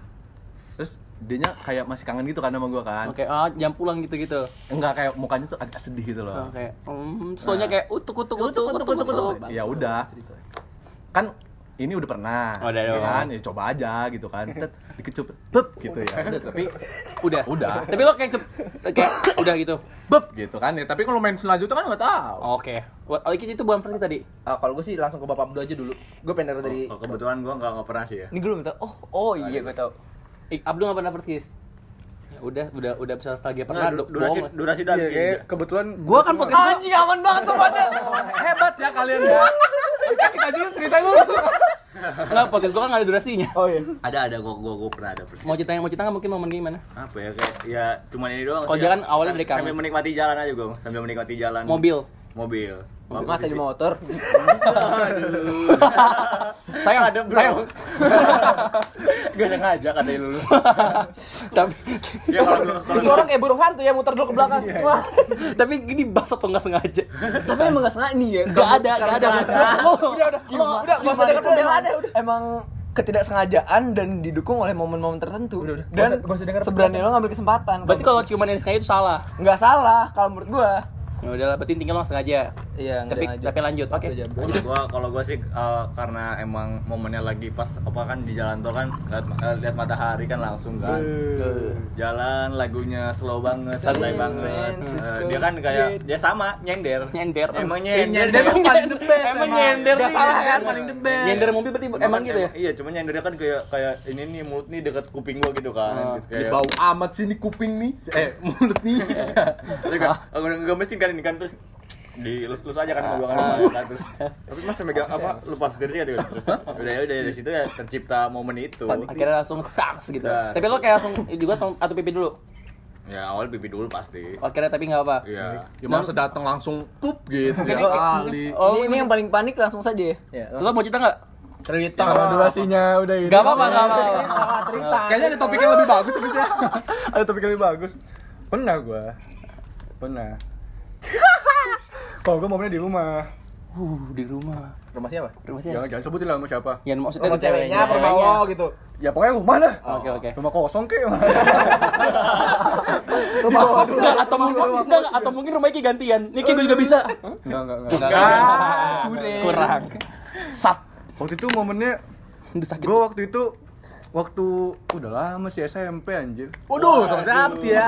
Terus dianya kayak masih kangen gitu kan sama gue kan. Oke, ah jam pulang gitu-gitu. Enggak kayak mukanya tuh agak sedih gitu loh. Oke. Hmm, soalnya kayak utuk utuk utuk utuk utuk. utuk. ya udah kan ini udah pernah Oh, udah ya kan ya coba aja gitu kan Tet, dikecup beb gitu ya udah tapi Udah. Udah. Tapi lo kayak cep, kayak udah gitu. beb gitu kan ya tapi kalau main selanjutnya kan nggak tahu Oke. Buat oh, itu bukan first kiss tadi. Ah, kalau gue sih langsung ke bapak Abdu aja dulu. Gue pengen dari Oh, kebetulan gua nggak nggak pernah sih ya Ini gue belum tahu. Oh, oh iya gue tahu. Eh, Abdul nggak pernah first kiss. Ya udah, udah udah bisa nostalgia pernah. Do- durasi durasi dan Iya, kebetulan Gua kan podcast Anjing aman banget tuh pada. hebat ya kalian ya aja cerita lu Nggak, podcast gua kan nggak ada durasinya. Oh iya. ada ada gua gua gua pernah ada persis Mau cerita yang mau cerita nggak mungkin momen gimana? apa ya kayak ya cuman ini doang Kalau sih dia ya. awalnya dari sambil kamar. menikmati jalan aja gua sambil menikmati jalan Mobil. Mobil Masa di motor. Sayang, Ada, bro. sayang. gak sengaja kata lu tapi ya kalau gua kalau Itu orang kayak burung hantu ya muter dulu ke belakang. Wah. tapi gini basah atau nggak sengaja? Tapi emang gak sengaja nih ya. Gak ada, gak ada. Udah udah. Udah, gak usah denger pembelaannya udah. Emang ketidaksengajaan dan didukung oleh momen-momen tertentu. Udah, udah. Dan Gak usah- gak denger sebenarnya lo ngambil kesempatan. Berarti kalau ciuman yang sengaja itu salah. nggak salah kalau menurut gua. Ya udahlah, berarti tinggal lo sengaja. Iya, nggak Tapi sengaja. tapi lanjut. Oke. kalau gua kalau gua sih eh, karena emang momennya lagi pas apa kan di jalan tol kan lihat, eh, lihat matahari kan langsung kan jalan lagunya slow banget santai banget Eh, dia kan kayak Street. dia sama nyender Nyender. emang Eh, nyender nyender emang paling the best Emang nyender nih. salah kan, paling the best. Nyender mobil berarti emang gitu ya? iya cuma nyendernya kan kayak kayak ini nih mulut nih dekat kuping gua gitu kan Ini kayak bau amat sih nih kuping nih eh mulut nih aku nggak mesin kan ini kan terus dilus-lus aja kan sama gua kan, kan terus tapi mas megang apa lupa setir sih kan terus udah ya udah dari situ ya tercipta momen itu Akhirnya langsung tas gitu. Tapi lo kayak langsung juga atau pipi dulu. ya awal pipi dulu pasti Akhirnya tapi nggak apa. iya ya masa datang langsung pup gitu Mungkin ya ini- kali Oh, ini, ini yang paling panik langsung saja ya. Ya. Lo mau cerita nggak? cerita. Kalau durasinya udah ini. Gak apa-apa, cerita. kayaknya ada topik yang lebih bagus bisa Ada topik yang lebih bagus. Pernah gua. Pernah. Kalau gua momennya di rumah. Uh, di rumah. Rumah siapa? Rumah siapa? Jangan jangan sebutin lah sama siapa. Ya maksudnya Rumah ceweknya, rumah lo gitu. Ya pokoknya rumah lah. Oke, oke. Rumah kosong kek. Rumah Enggak, atau mungkin enggak, atau mungkin rumahnya kayak gantian. Niki gue juga bisa. Enggak enggak enggak. Enggak. Kurang. Sat. Waktu itu momennya Udah sakit. gua waktu itu waktu udah lama sih SMP anjir. waduh sama siapa ya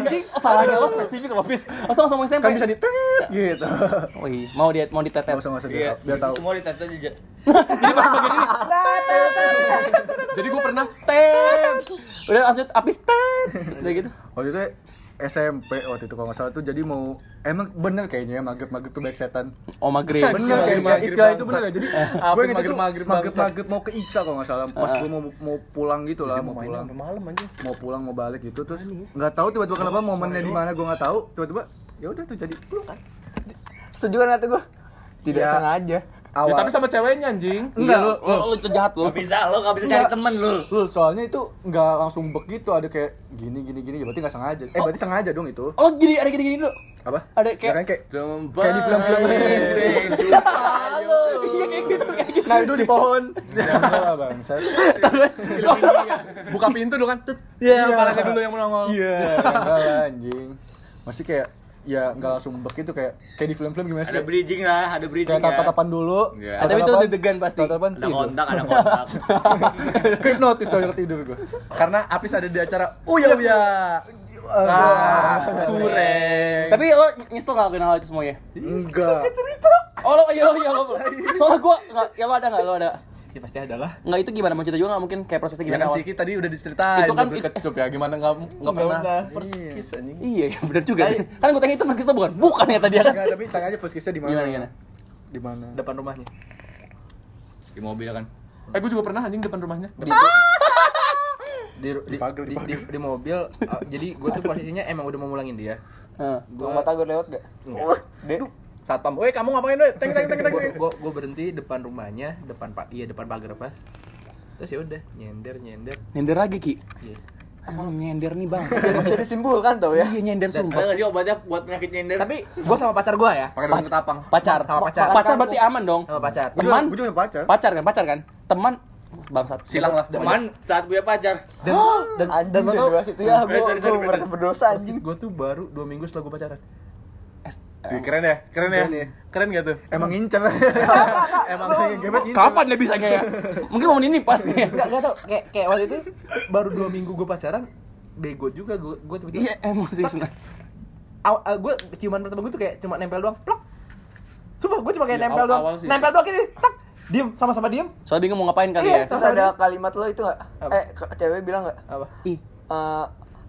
anjing. Oh, salahnya lo spesifik lo, Fis. Langsung langsung SMP. Kan bisa ditet gitu. Oh iya, mau dia mau ditetet. Enggak usah enggak usah biar, biar tahu. semua ditata aja jadi gue pernah tem Udah lanjut habis tet. Udah gitu. Waktu itu SMP waktu itu kalau nggak salah tuh jadi mau emang bener kayaknya ya maghrib-maghrib tuh baik setan. Oh maghrib. Bener kayaknya maghrib istilah itu bener ya. Jadi Apa gue inget itu maghrib-maghrib maghrib bangsat? maghrib mau ke Isa kalau nggak salah. Pas gue mau mau pulang gitu lah, mau pulang. malam aja. Mau pulang mau balik gitu terus nggak tahu tiba-tiba kenapa momennya di mana gue nggak tahu tiba-tiba ya udah tuh jadi pelukan. Setuju kan kata gua? Tidak Ya. sengaja. ya, Awal. tapi sama ceweknya anjing enggak Iya, lu, lo lo itu jahat lo. Gak bisa lo gak bisa cari temen lu lu soalnya itu nggak langsung begitu ada kayak gini gini gini ya berarti nggak sengaja. Eh berarti sengaja dong itu. Oh gini ada gini gini dulu. Apa? Ada Ya kayak kayak Kayak di film-film. Iya kayak gitu kayak gitu. nah itu di pohon. Ya enggak lah bangsa. buka pintu dulu kan Iya, palanya dulu yang menongol Iya, anjing. Masih kayak ya nggak langsung begitu kayak kayak di film-film gimana sih? ada bridging lah ada bridging kayak ya tatap-tatapan dulu. Iya. Ah, tapi itu deg-degan pasti. Tatapan ada tidur. kontak ada kontak Hipnotis tuh udah tidur gue. karena Apis ada di acara uya uya ah kureng Tapi lo nyesel gak hal itu semuanya? Enggak. Oh lo iya lo iya lo. Soalnya gua nggak ya lo ada nggak lo ada. Ya pasti ada lah. Nggak itu gimana mau cerita juga nggak mungkin kayak prosesnya ya gimana kan awal. Siki tadi udah diceritain Itu kan kecup ya gimana nggak nggak pernah udah. first kiss anjing Iya, iya benar juga. Kan gue tanya itu first kiss bukan? Bukan ya tadi ya kan? Enggak, tapi tanya aja first kiss-nya di mana? Gimana gimana? Di mana? Depan rumahnya. di mobil kan eh gue juga pernah anjing depan rumahnya Di, di, di, di, di, di mobil, uh, jadi gue tuh posisinya emang udah mau mulangin dia. Heeh. Gua mata gue lewat gak? Dek, satpam weh kamu ngapain weh teng teng teng teng gue gue berhenti depan rumahnya, depan pak, iya depan pagar pas. terus ya udah nyender nyender Nyender lagi Ki. Iya. Emang nyender nih bang. Bisa disimpulkan tau ya. Iya nyender Ada sumpah. nggak sih obatnya buat penyakit nyender? tapi gue sama pacar gue ya Pakai daun ketapang. Pacar. Sama pacar. Pacar berarti aman dong. sama pacar Teman. gua juga pacar. Pacar kan, pacar kan. Teman bangsat. Silang lah. teman saat punya pacar. dan dan dan Anjing lo udah tau dibahas itu ya. Gue gue baru dua minggu setelah gue pacaran Wih, keren ya? Keren ya? Keren ya. Keren gak tuh? Emang ngincer. Emang gebet ngincer. Kapan dia bisanya ya? Mungkin momen ini pas nih. Enggak, enggak tau kayak kayak waktu itu baru dua minggu gue pacaran bego juga gue gue tiba-tiba Iya emosi sebenarnya. Aw- uh, gue ciuman pertama gue tuh kayak cuma nempel doang plak Sumpah gue cuma kayak Iya, nempel awal- doang awal sih. nempel doang gini tak diem sama-sama diem Soalnya bingung mau ngapain kali Iya, ya. Terus ada kalimat lo itu nggak? Apa? Eh, cewek bilang nggak? apa Ih, Eh,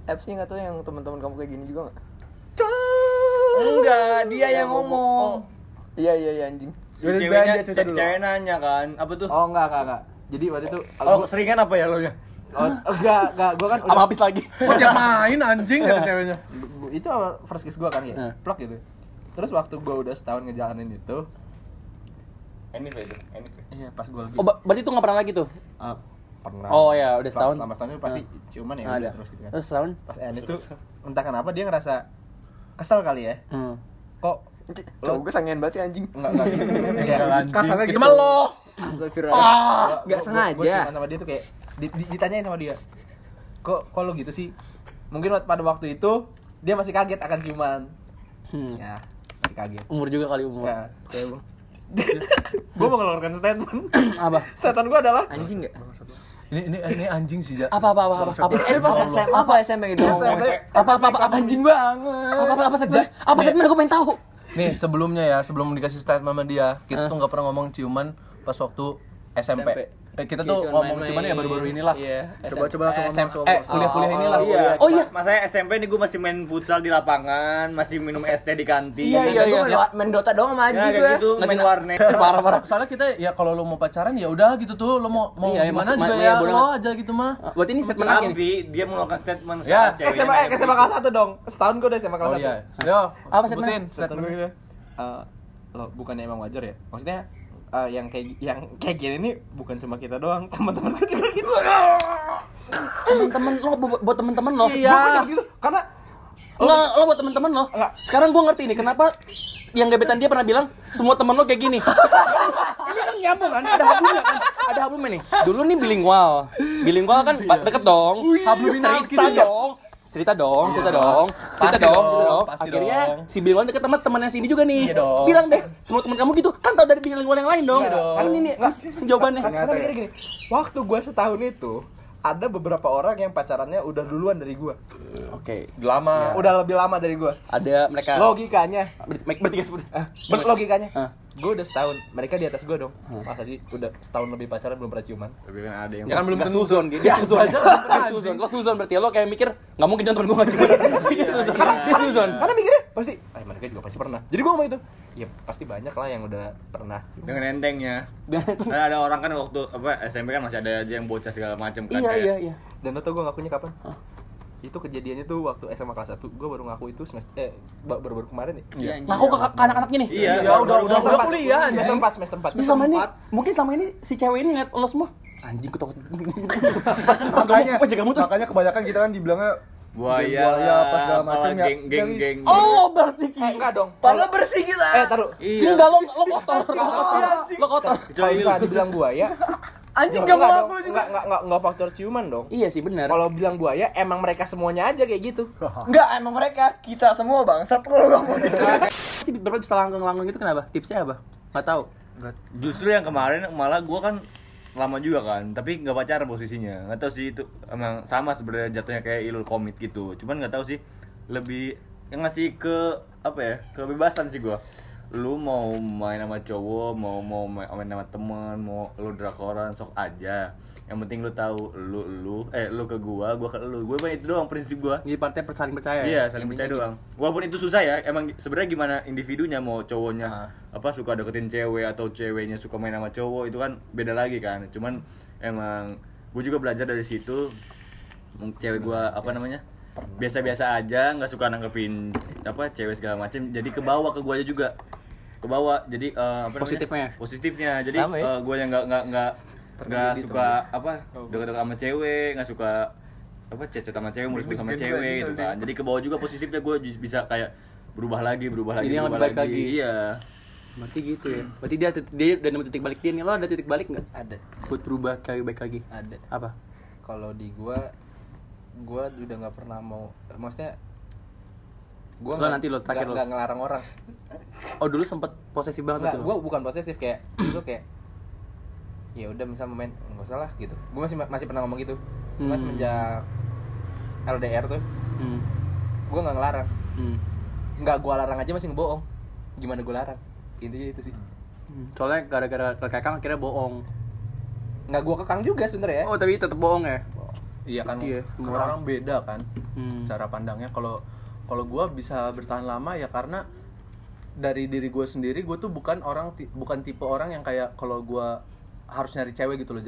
apps nih nggak tuh yang teman-teman kamu kayak gini juga nggak? Enggak, dia yang ngomong. Iya iya iya anjing. Si ceweknya, dia cerita dulu. cewek nanya kan, apa tuh? oh enggak enggak enggak jadi waktu itu Oh, gua- keseringan apa ya lo ya? oh, enggak enggak gue kan sama udah habis lagi. Kok dia main anjing kata ceweknya. Gua- itu first kiss gue kan ya Eh. plak gitu terus waktu gue udah setahun ngejalanin itu Anyway itu, anyway. iya pas gue lagi Oh, berarti tuh nggak pernah lagi tuh? ah, pernah Oh ya, udah setahun. selama setahun itu pasti ciuman ya Ah, udah terus gitu kan Terus setahun? pas end itu entah kenapa dia ngerasa kesel kali ya Hmm. kok Cowok gue sangean banget sih anjing. enggak enggak kayak Kasarnya Itu gitu. mah lo. Astagfirullah. Gua- Nggak gua- sengaja. Gua ciuman sama dia tuh kayak di- di- ditanyain sama dia. Kok kok lo gitu sih? Mungkin pada waktu itu dia masih kaget akan ciuman. Hmm. Ya, masih kaget. Umur juga kali umur. Ya, kayak gue mau ngeluarkan statement. Apa? statement gue adalah Anjing nggak? Ini ini ini anjing sih, Ja. Apa apa apa apa? Apa Eh pas SMA apa SMP gitu? Apa apa apa apa Anjing banget. apa apa apa segmen apa segmen? Aku pengen tahu. Nih, sebelumnya ya, sebelum dikasih statement sama dia, kita tuh nggak pernah ngomong ciuman pas waktu SMP. Eh, kita tuh cuman ngomong ciuman ya baru-baru inilah. Iya. Coba-coba langsung ngomong SM, langsung eh, ngomong. kuliah-kuliah inilah. Iya. Oh iya. Masa SMP nih gue masih main futsal di lapangan, masih minum es teh di kantin. Iya, iya, iya. main, main Dota doang sama Ya anjing kayak gue. gitu, main warnet. parah parah. Soalnya kita ya kalau lo mau pacaran ya udah gitu tuh, lo mau mau Iya, iya, gimana juga ya iya, bodo lo amat. aja gitu mah. berarti ini statement lagi nih Tapi dia mengeluarkan statement Ya, ceweknya SMA eh, SMA kelas 1 dong. Setahun gue udah SMA kelas Oh 1. iya. Yo, Apa? Statement gue statement. gitu. Eh, lo bukannya emang wajar ya? Maksudnya eh, yang kayak yang kayak gini nih bukan cuma kita doang, teman-teman gue juga gitu. temen-temen lo buat, buat temen-temen lo. Kayak gitu. Karena Enggak, lo buat temen-temen lo. Enggak. Sekarang gue ngerti nih, kenapa yang gebetan dia pernah bilang Semua temen lo kayak gini. Ini kan nyambung kan, ada hablumnya kan Ada hablumnya nih. Dulu nih bilingual. Bilingual kan ba- deket dong. Habluminal Cerita dong Cerita dong, cerita dong. Cerita dong, dong, cerita dong pasti Akhirnya dong. si bilingual deket sama temennya sini juga nih. Iya dong. Bilang deh, semua temen kamu gitu Kan tau dari bilingual yang lain dong. Iya dong. Kan ini nih, jawabannya. Karena karena mikirnya gini, waktu gue setahun itu ada beberapa orang yang pacarannya udah duluan dari gue, Oke, Lama. udah lebih lama dari gue. ada mereka. Logikanya, Ber- Bertiga seperti eh, ber- logikanya. Gue udah setahun, mereka di atas gue dong. Masa sih udah setahun lebih pacaran belum pernah ciuman? Tapi kan ada yang Ya kan belum tentu. suzon gitu, dia suzon Dia suzon, lo suzon berarti lo kayak mikir Gak mungkin jangan temen gue gak cuma Dia suzon, dia suzon Karena mikirnya pasti, eh mereka juga pasti pernah. Jadi gue ngomong itu, ya pasti banyak lah yang udah pernah. ciuman. dengan entengnya. Kan ada orang kan waktu apa SMP kan masih ada aja yang bocah segala macam kan. Iya, kayak- iya, iya Dan lo tau gue ngakunya kapan? Itu kejadiannya tuh waktu SMA kelas 1 Gue baru ngaku itu semester eh ba- baru-baru kemarin ya. Iya. Ngaku ke anak-anaknya nih Iya, Ya udah udah Semester udah empat. kuliah Semester. 4, semester 4. Ini selama ini, mungkin selama ini si cewek ini ngeliat lo semua Anjing gue takut Pas Makanya, kamu, jaga mutu makanya kebanyakan kita kan dibilangnya Buaya, buaya apa segala macam ya. geng geng geng. Oh berarti Eh, enggak dong. Padahal bersih kita. Eh, taruh. Iya. Enggak lo, lo kotor, lo kotor, lo kotor Kalau bisa dibilang buaya, Anjing enggak gak mau aku juga. Enggak enggak enggak enggak faktor ciuman dong. Iya sih benar. Kalau bilang buaya, emang mereka semuanya aja kayak gitu. Enggak, emang mereka kita semua bangsat kalau ngomong itu. sih berapa bisa langgeng-langgeng itu kenapa? Tipsnya apa? Gak tahu. Justru yang kemarin malah gua kan lama juga kan, tapi nggak pacaran posisinya. Nggak tahu sih itu emang sama sebenarnya jatuhnya kayak ilul komit gitu. Cuman nggak tahu sih lebih yang ngasih ke apa ya kebebasan sih gua. Lu mau main sama cowok, mau mau main main sama temen, mau lu drakoran sok aja. Yang penting lu tahu lu lu eh lu ke gua, gua ke lu. Gue itu doang prinsip gua. Jadi partai saling percaya. Iya, ya? saling Intinya percaya gitu. doang. Walaupun itu susah ya, emang sebenarnya gimana individunya mau cowoknya Ah. apa suka deketin cewek atau ceweknya suka main sama cowok itu kan beda lagi kan. Cuman emang gue juga belajar dari situ. Cewek gua apa namanya? Biasa-biasa aja, nggak suka nanggepin apa cewek segala macem. Jadi ke bawah ke gua aja juga. Ke bawah. Jadi eh, apa namanya? Positifnya. Positifnya. Jadi ya? eh, gua yang nggak nggak nggak nggak terjadi suka apa deket-deket sama cewek nggak suka apa cecet sama cewek mulus sama cewek gitu kan jadi ke bawah juga positifnya gue bisa kayak berubah lagi berubah lagi yang berubah baik lagi. iya Berarti gitu ya. Berarti dia dia udah nemu titik balik dia nih. Lo ada titik balik nggak? ada Buat berubah kayak baik lagi. ada Apa? kalau di gua gua udah nggak pernah mau maksudnya gua Lo nggak- nanti lo, terakhir lo. nggak ngelarang orang Oh dulu sempet posesif banget nggak gua bukan posesif kayak itu kayak ya udah misal main nggak usah lah gitu gua masih masih pernah ngomong gitu cuma Hmm. semenjak LDR tuh Hmm. gua nggak ngelarang Hmm. nggak gua larang aja masih ngebohong gimana gua larang intinya itu sih Hmm. Soalnya gara-gara kekekang akhirnya bohong. nggak gua kekang juga sebenarnya Oh tapi tetap bohong ya. Iya kan, Iya, semua orang beda kan Hmm. cara pandangnya. Kalau kalau gue bisa bertahan lama ya karena dari diri gue sendiri gue tuh bukan orang bukan tipe orang yang kayak kalau gue harus nyari cewek gitu loh.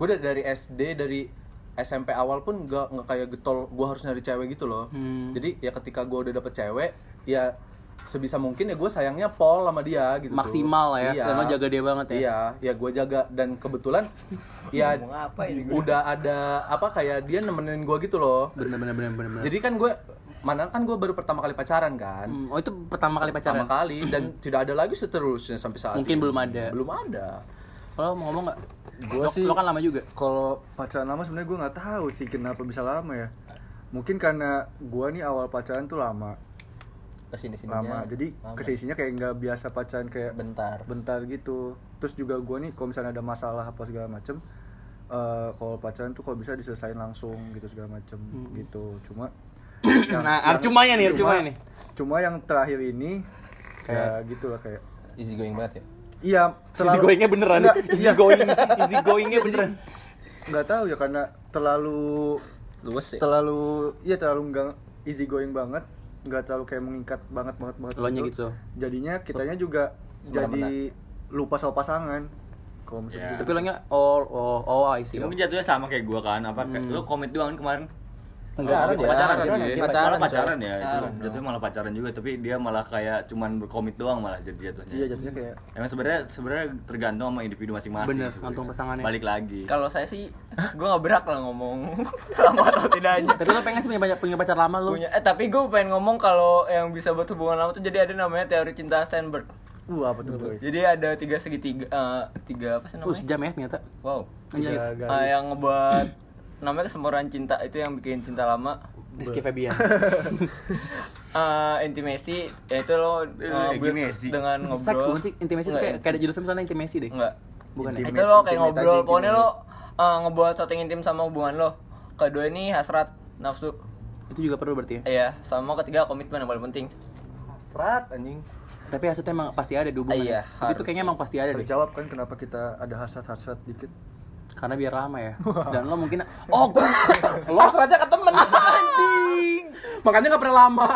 Gue dari SD dari SMP awal pun nggak nggak kayak getol gue harus nyari cewek gitu loh. Hmm. Jadi ya ketika gue udah dapet cewek ya sebisa mungkin ya gue sayangnya pol sama dia gitu. Maksimal lah ya. Iya. Dan lo jaga dia banget ya. Iya, ya gue jaga dan kebetulan ya udah ada apa kayak dia nemenin gue gitu loh. Bener bener bener bener. bener. Jadi kan gue mana kan gue baru pertama kali pacaran kan. Hmm, Oh itu pertama kali pacaran. Pertama kali dan tidak ada lagi seterusnya sampai saat Mungkin ini. belum ada. Belum ada. Kalau mau ngomong nggak? Gua Lo- sih- Lo kan lama juga. Kalau pacaran lama sebenarnya gue nggak tahu sih kenapa bisa lama ya. Mungkin karena gue nih awal pacaran tuh lama, ke sini sini lama. Jadi kesisinya kayak nggak biasa pacaran kayak bentar bentar gitu. Terus juga gue nih kalau misalnya ada masalah apa segala macem, eh, kalau pacaran tuh kalau bisa diselesain langsung gitu segala macem gitu. Cuma yang- Nah, yang- cumanya nih, cuma- cumanya nih. Cuma yang terakhir ini kayak gitu lah kayak easy going banget ya Iya, Easy goingnya beneran. Nggak, Easy iya. going, easy goingnya beneran. nggak tahu ya karena terlalu luwes ya terlalu iya terlalu nggak easy going banget nggak terlalu kayak mengikat banget banget banget Lo nya gitu. jadinya kitanya juga jadi lupa sama pasangan kalau misalnya Iya. gitu. Tapi lo nya oh oh oh I see. Ya, mungkin jatuhnya sama kayak gua kan apa kayak lu komit doang kemarin Enggak, Pacaran ya? pacaran, Pacaran, ya, pacaran, malah pacaran ya itu Pacaran jatuhnya malah pacaran juga tapi dia malah kayak cuman berkomit doang malah jadi jatuhnya iya jatuhnya kayak emang sebenarnya sebenarnya tergantung sama individu masing-masing Bener, tergantung pasangannya. balik lagi Kalau saya sih, gue gak berhak lah ngomong lama atau tidaknya. Tapi lo pengen sih punya, punya pacar lama lo? Punya, eh tapi gue pengen ngomong kalau yang bisa buat hubungan lama tuh jadi ada namanya teori cinta Steinberg. uh apa tuh boy Jadi ada tiga segitiga, eh, tiga apa sih Uh, namanya? sejam ya ternyata. Wow. Tiga Eh, garis. yang ngebuat namanya kesemburan cinta itu yang bikin cinta lama. Rizky Febian. Eh, intimasi, ya itu lo Intimasi. dengan Seks ngobrol. bukan sih? Intimasi itu kayak, kayak ada judul film soalnya intimasi deh. Enggak. Bukan ya? Intimate- itu lo kayak ngobrol, aja, pokoknya lo eh, ngebuat sesuatu yang intim sama hubungan lo. Kedua ini hasrat, nafsu. Itu juga perlu berarti ya. Iya, sama ketiga komitmen yang paling penting. serat anjing Tapi hasratnya emang pasti ada di hubungan. Iya, ya. Tapi itu kayaknya emang pasti ada deh. terjawab kan kenapa kita ada hasrat-hasrat dikit Karena biar lama ya. Dan lo mungkin oh gua lo hasratnya ke temen anjing Makanya nggak pernah lama.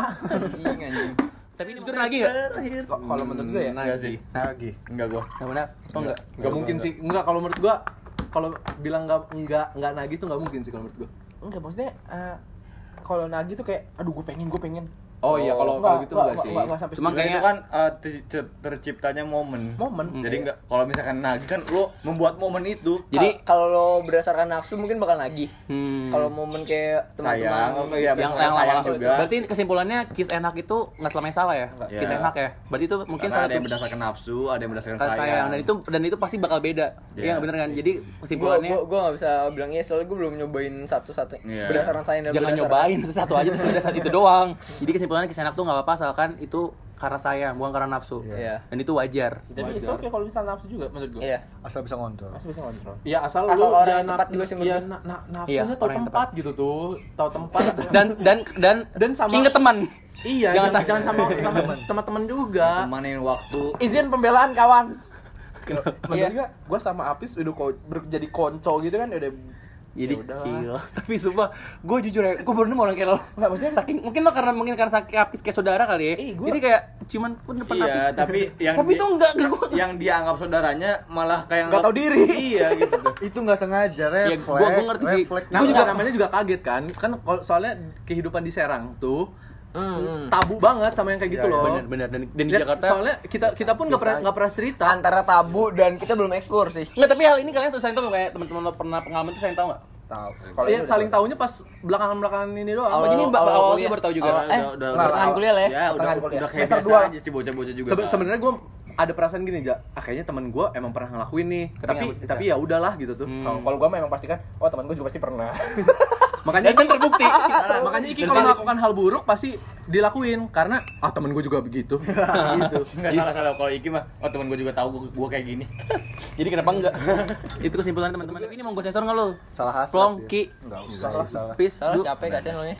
tapi ini lagi enggak? Kok- kalau menurut gue ya enggak sih lagi enggak gua Yang benar? Oh enggak. Nggak mungkin sih. Enggak kalau menurut gua kalau bilang nggak nggak nggak nagih tuh nggak mungkin sih kalau menurut gua. enggak maksudnya eh, kalau nagih tuh kayak aduh gue pengen gue pengen Oh iya kalau kalau gitu enggak sih. enggak, Cuma kayaknya- itu kan eh, ter- ter- terciptanya momen momen jadi enggak kalau misalkan nagih kan lo membuat momen itu Jadi Kal- kalau lo berdasarkan nafsu mungkin bakal lagi. hmm, Kalau momen kayak sayang teman-teman oh iya yang yang yang sayang juga Berarti kesimpulannya kiss enak itu nggak selamanya salah ya? Kiss Iya. enak ya. Berarti itu mungkin Karena salah ada yang berdasarkan nafsu ada yang berdasarkan sayang. sayang, dan itu dan itu pasti bakal beda. Iya Iya. bener kan? Jadi kesimpulannya gue gue gak bisa bilang iya soalnya gue belum nyobain satu-satu Iya. berdasarkan saya dan jangan nyobain satu aja terus udah saat itu doang. Jadi kesimpulannya kiss enak tuh nggak apa-apa asalkan itu karena sayang, bukan karena nafsu. Iya. Dan itu wajar. tapi itu oke kalau misalnya nafsu juga menurut gue iya asal bisa ngontrol masih bisa kontrol Ya asal, Asal lu orang ya, yang tepat juga sih menurut ya, gue. na- na- nafsunya Iya, tahu yang tempat gitu tuh, tahu tempat. Dan dan dan Dan sama- inget teman. iya, Jangan jangan, sa- jangan sama sama, sama temen juga. temanin waktu izin pembelaan kawan menurut Iya. gue gue sama Apis udah ko- jadi konco gitu kan udah Jadi Ya chill. Tapi sumpah, gue jujur ya, gue baru nemu orang kayak lo. Nggak, maksudnya- saking mungkin lo karena mungkin karena saking apis kayak saudara kali ya. Ih, gua- Jadi kayak cuman pun depan apis. iya tapi yang Tapi di- itu enggak ke gue. yang dia anggap saudaranya malah kayak Nggak tahu diri. iya gitu tuh itu nggak sengaja refleks gua- gua ngerti sih. Gua juga namanya juga kaget kan. Kan kalau- soalnya kehidupan di Serang tuh Hmm. tabu banget sama yang kayak gitu Iya, iya. loh. bener bener dan, dan di Ya, Jakarta soalnya kita kita pun nggak pernah nggak pernah cerita. Antara tabu dan kita belum explore sih. Nggak, tapi hal ini kalian selain tahu kayak teman-teman lo pernah pengalaman itu saya tahu nggak? Tahu. Iya, ini saling tahunya pas belakangan-belakangan ini doang. Oh, jadi awal awal kuliah. awal baru tahu juga. Awal- eh, udah, pertengahan kuliah lah ya. Ya, udah, Pertengahan kuliah. udah kayak Semester biasa dua lah. aja sih bocah-bocah juga. Sebe- kan. sebenarnya gue ada perasaan gini ja ah, kayaknya teman gue emang pernah ngelakuin nih Tapi tapi nggak- tapi ya udahlah gitu tuh Kalau kalau gua memang pastikan, oh teman gua juga pasti pernah. makanya Dan terbukti. makanya Iki kalau melakukan hal buruk pasti dilakuin karena ah temen gue juga begitu gitu Enggak salah-salah kalau Iki mah, oh teman gue juga tahu gue, gue kayak gini. Jadi kenapa enggak? itu kesimpulan teman-teman. Ini mau gue sensor nggak lo? Salah hasrat Plong, dia. Ki, Enggak usah salah. Salah Du. capek kasihan lo nih.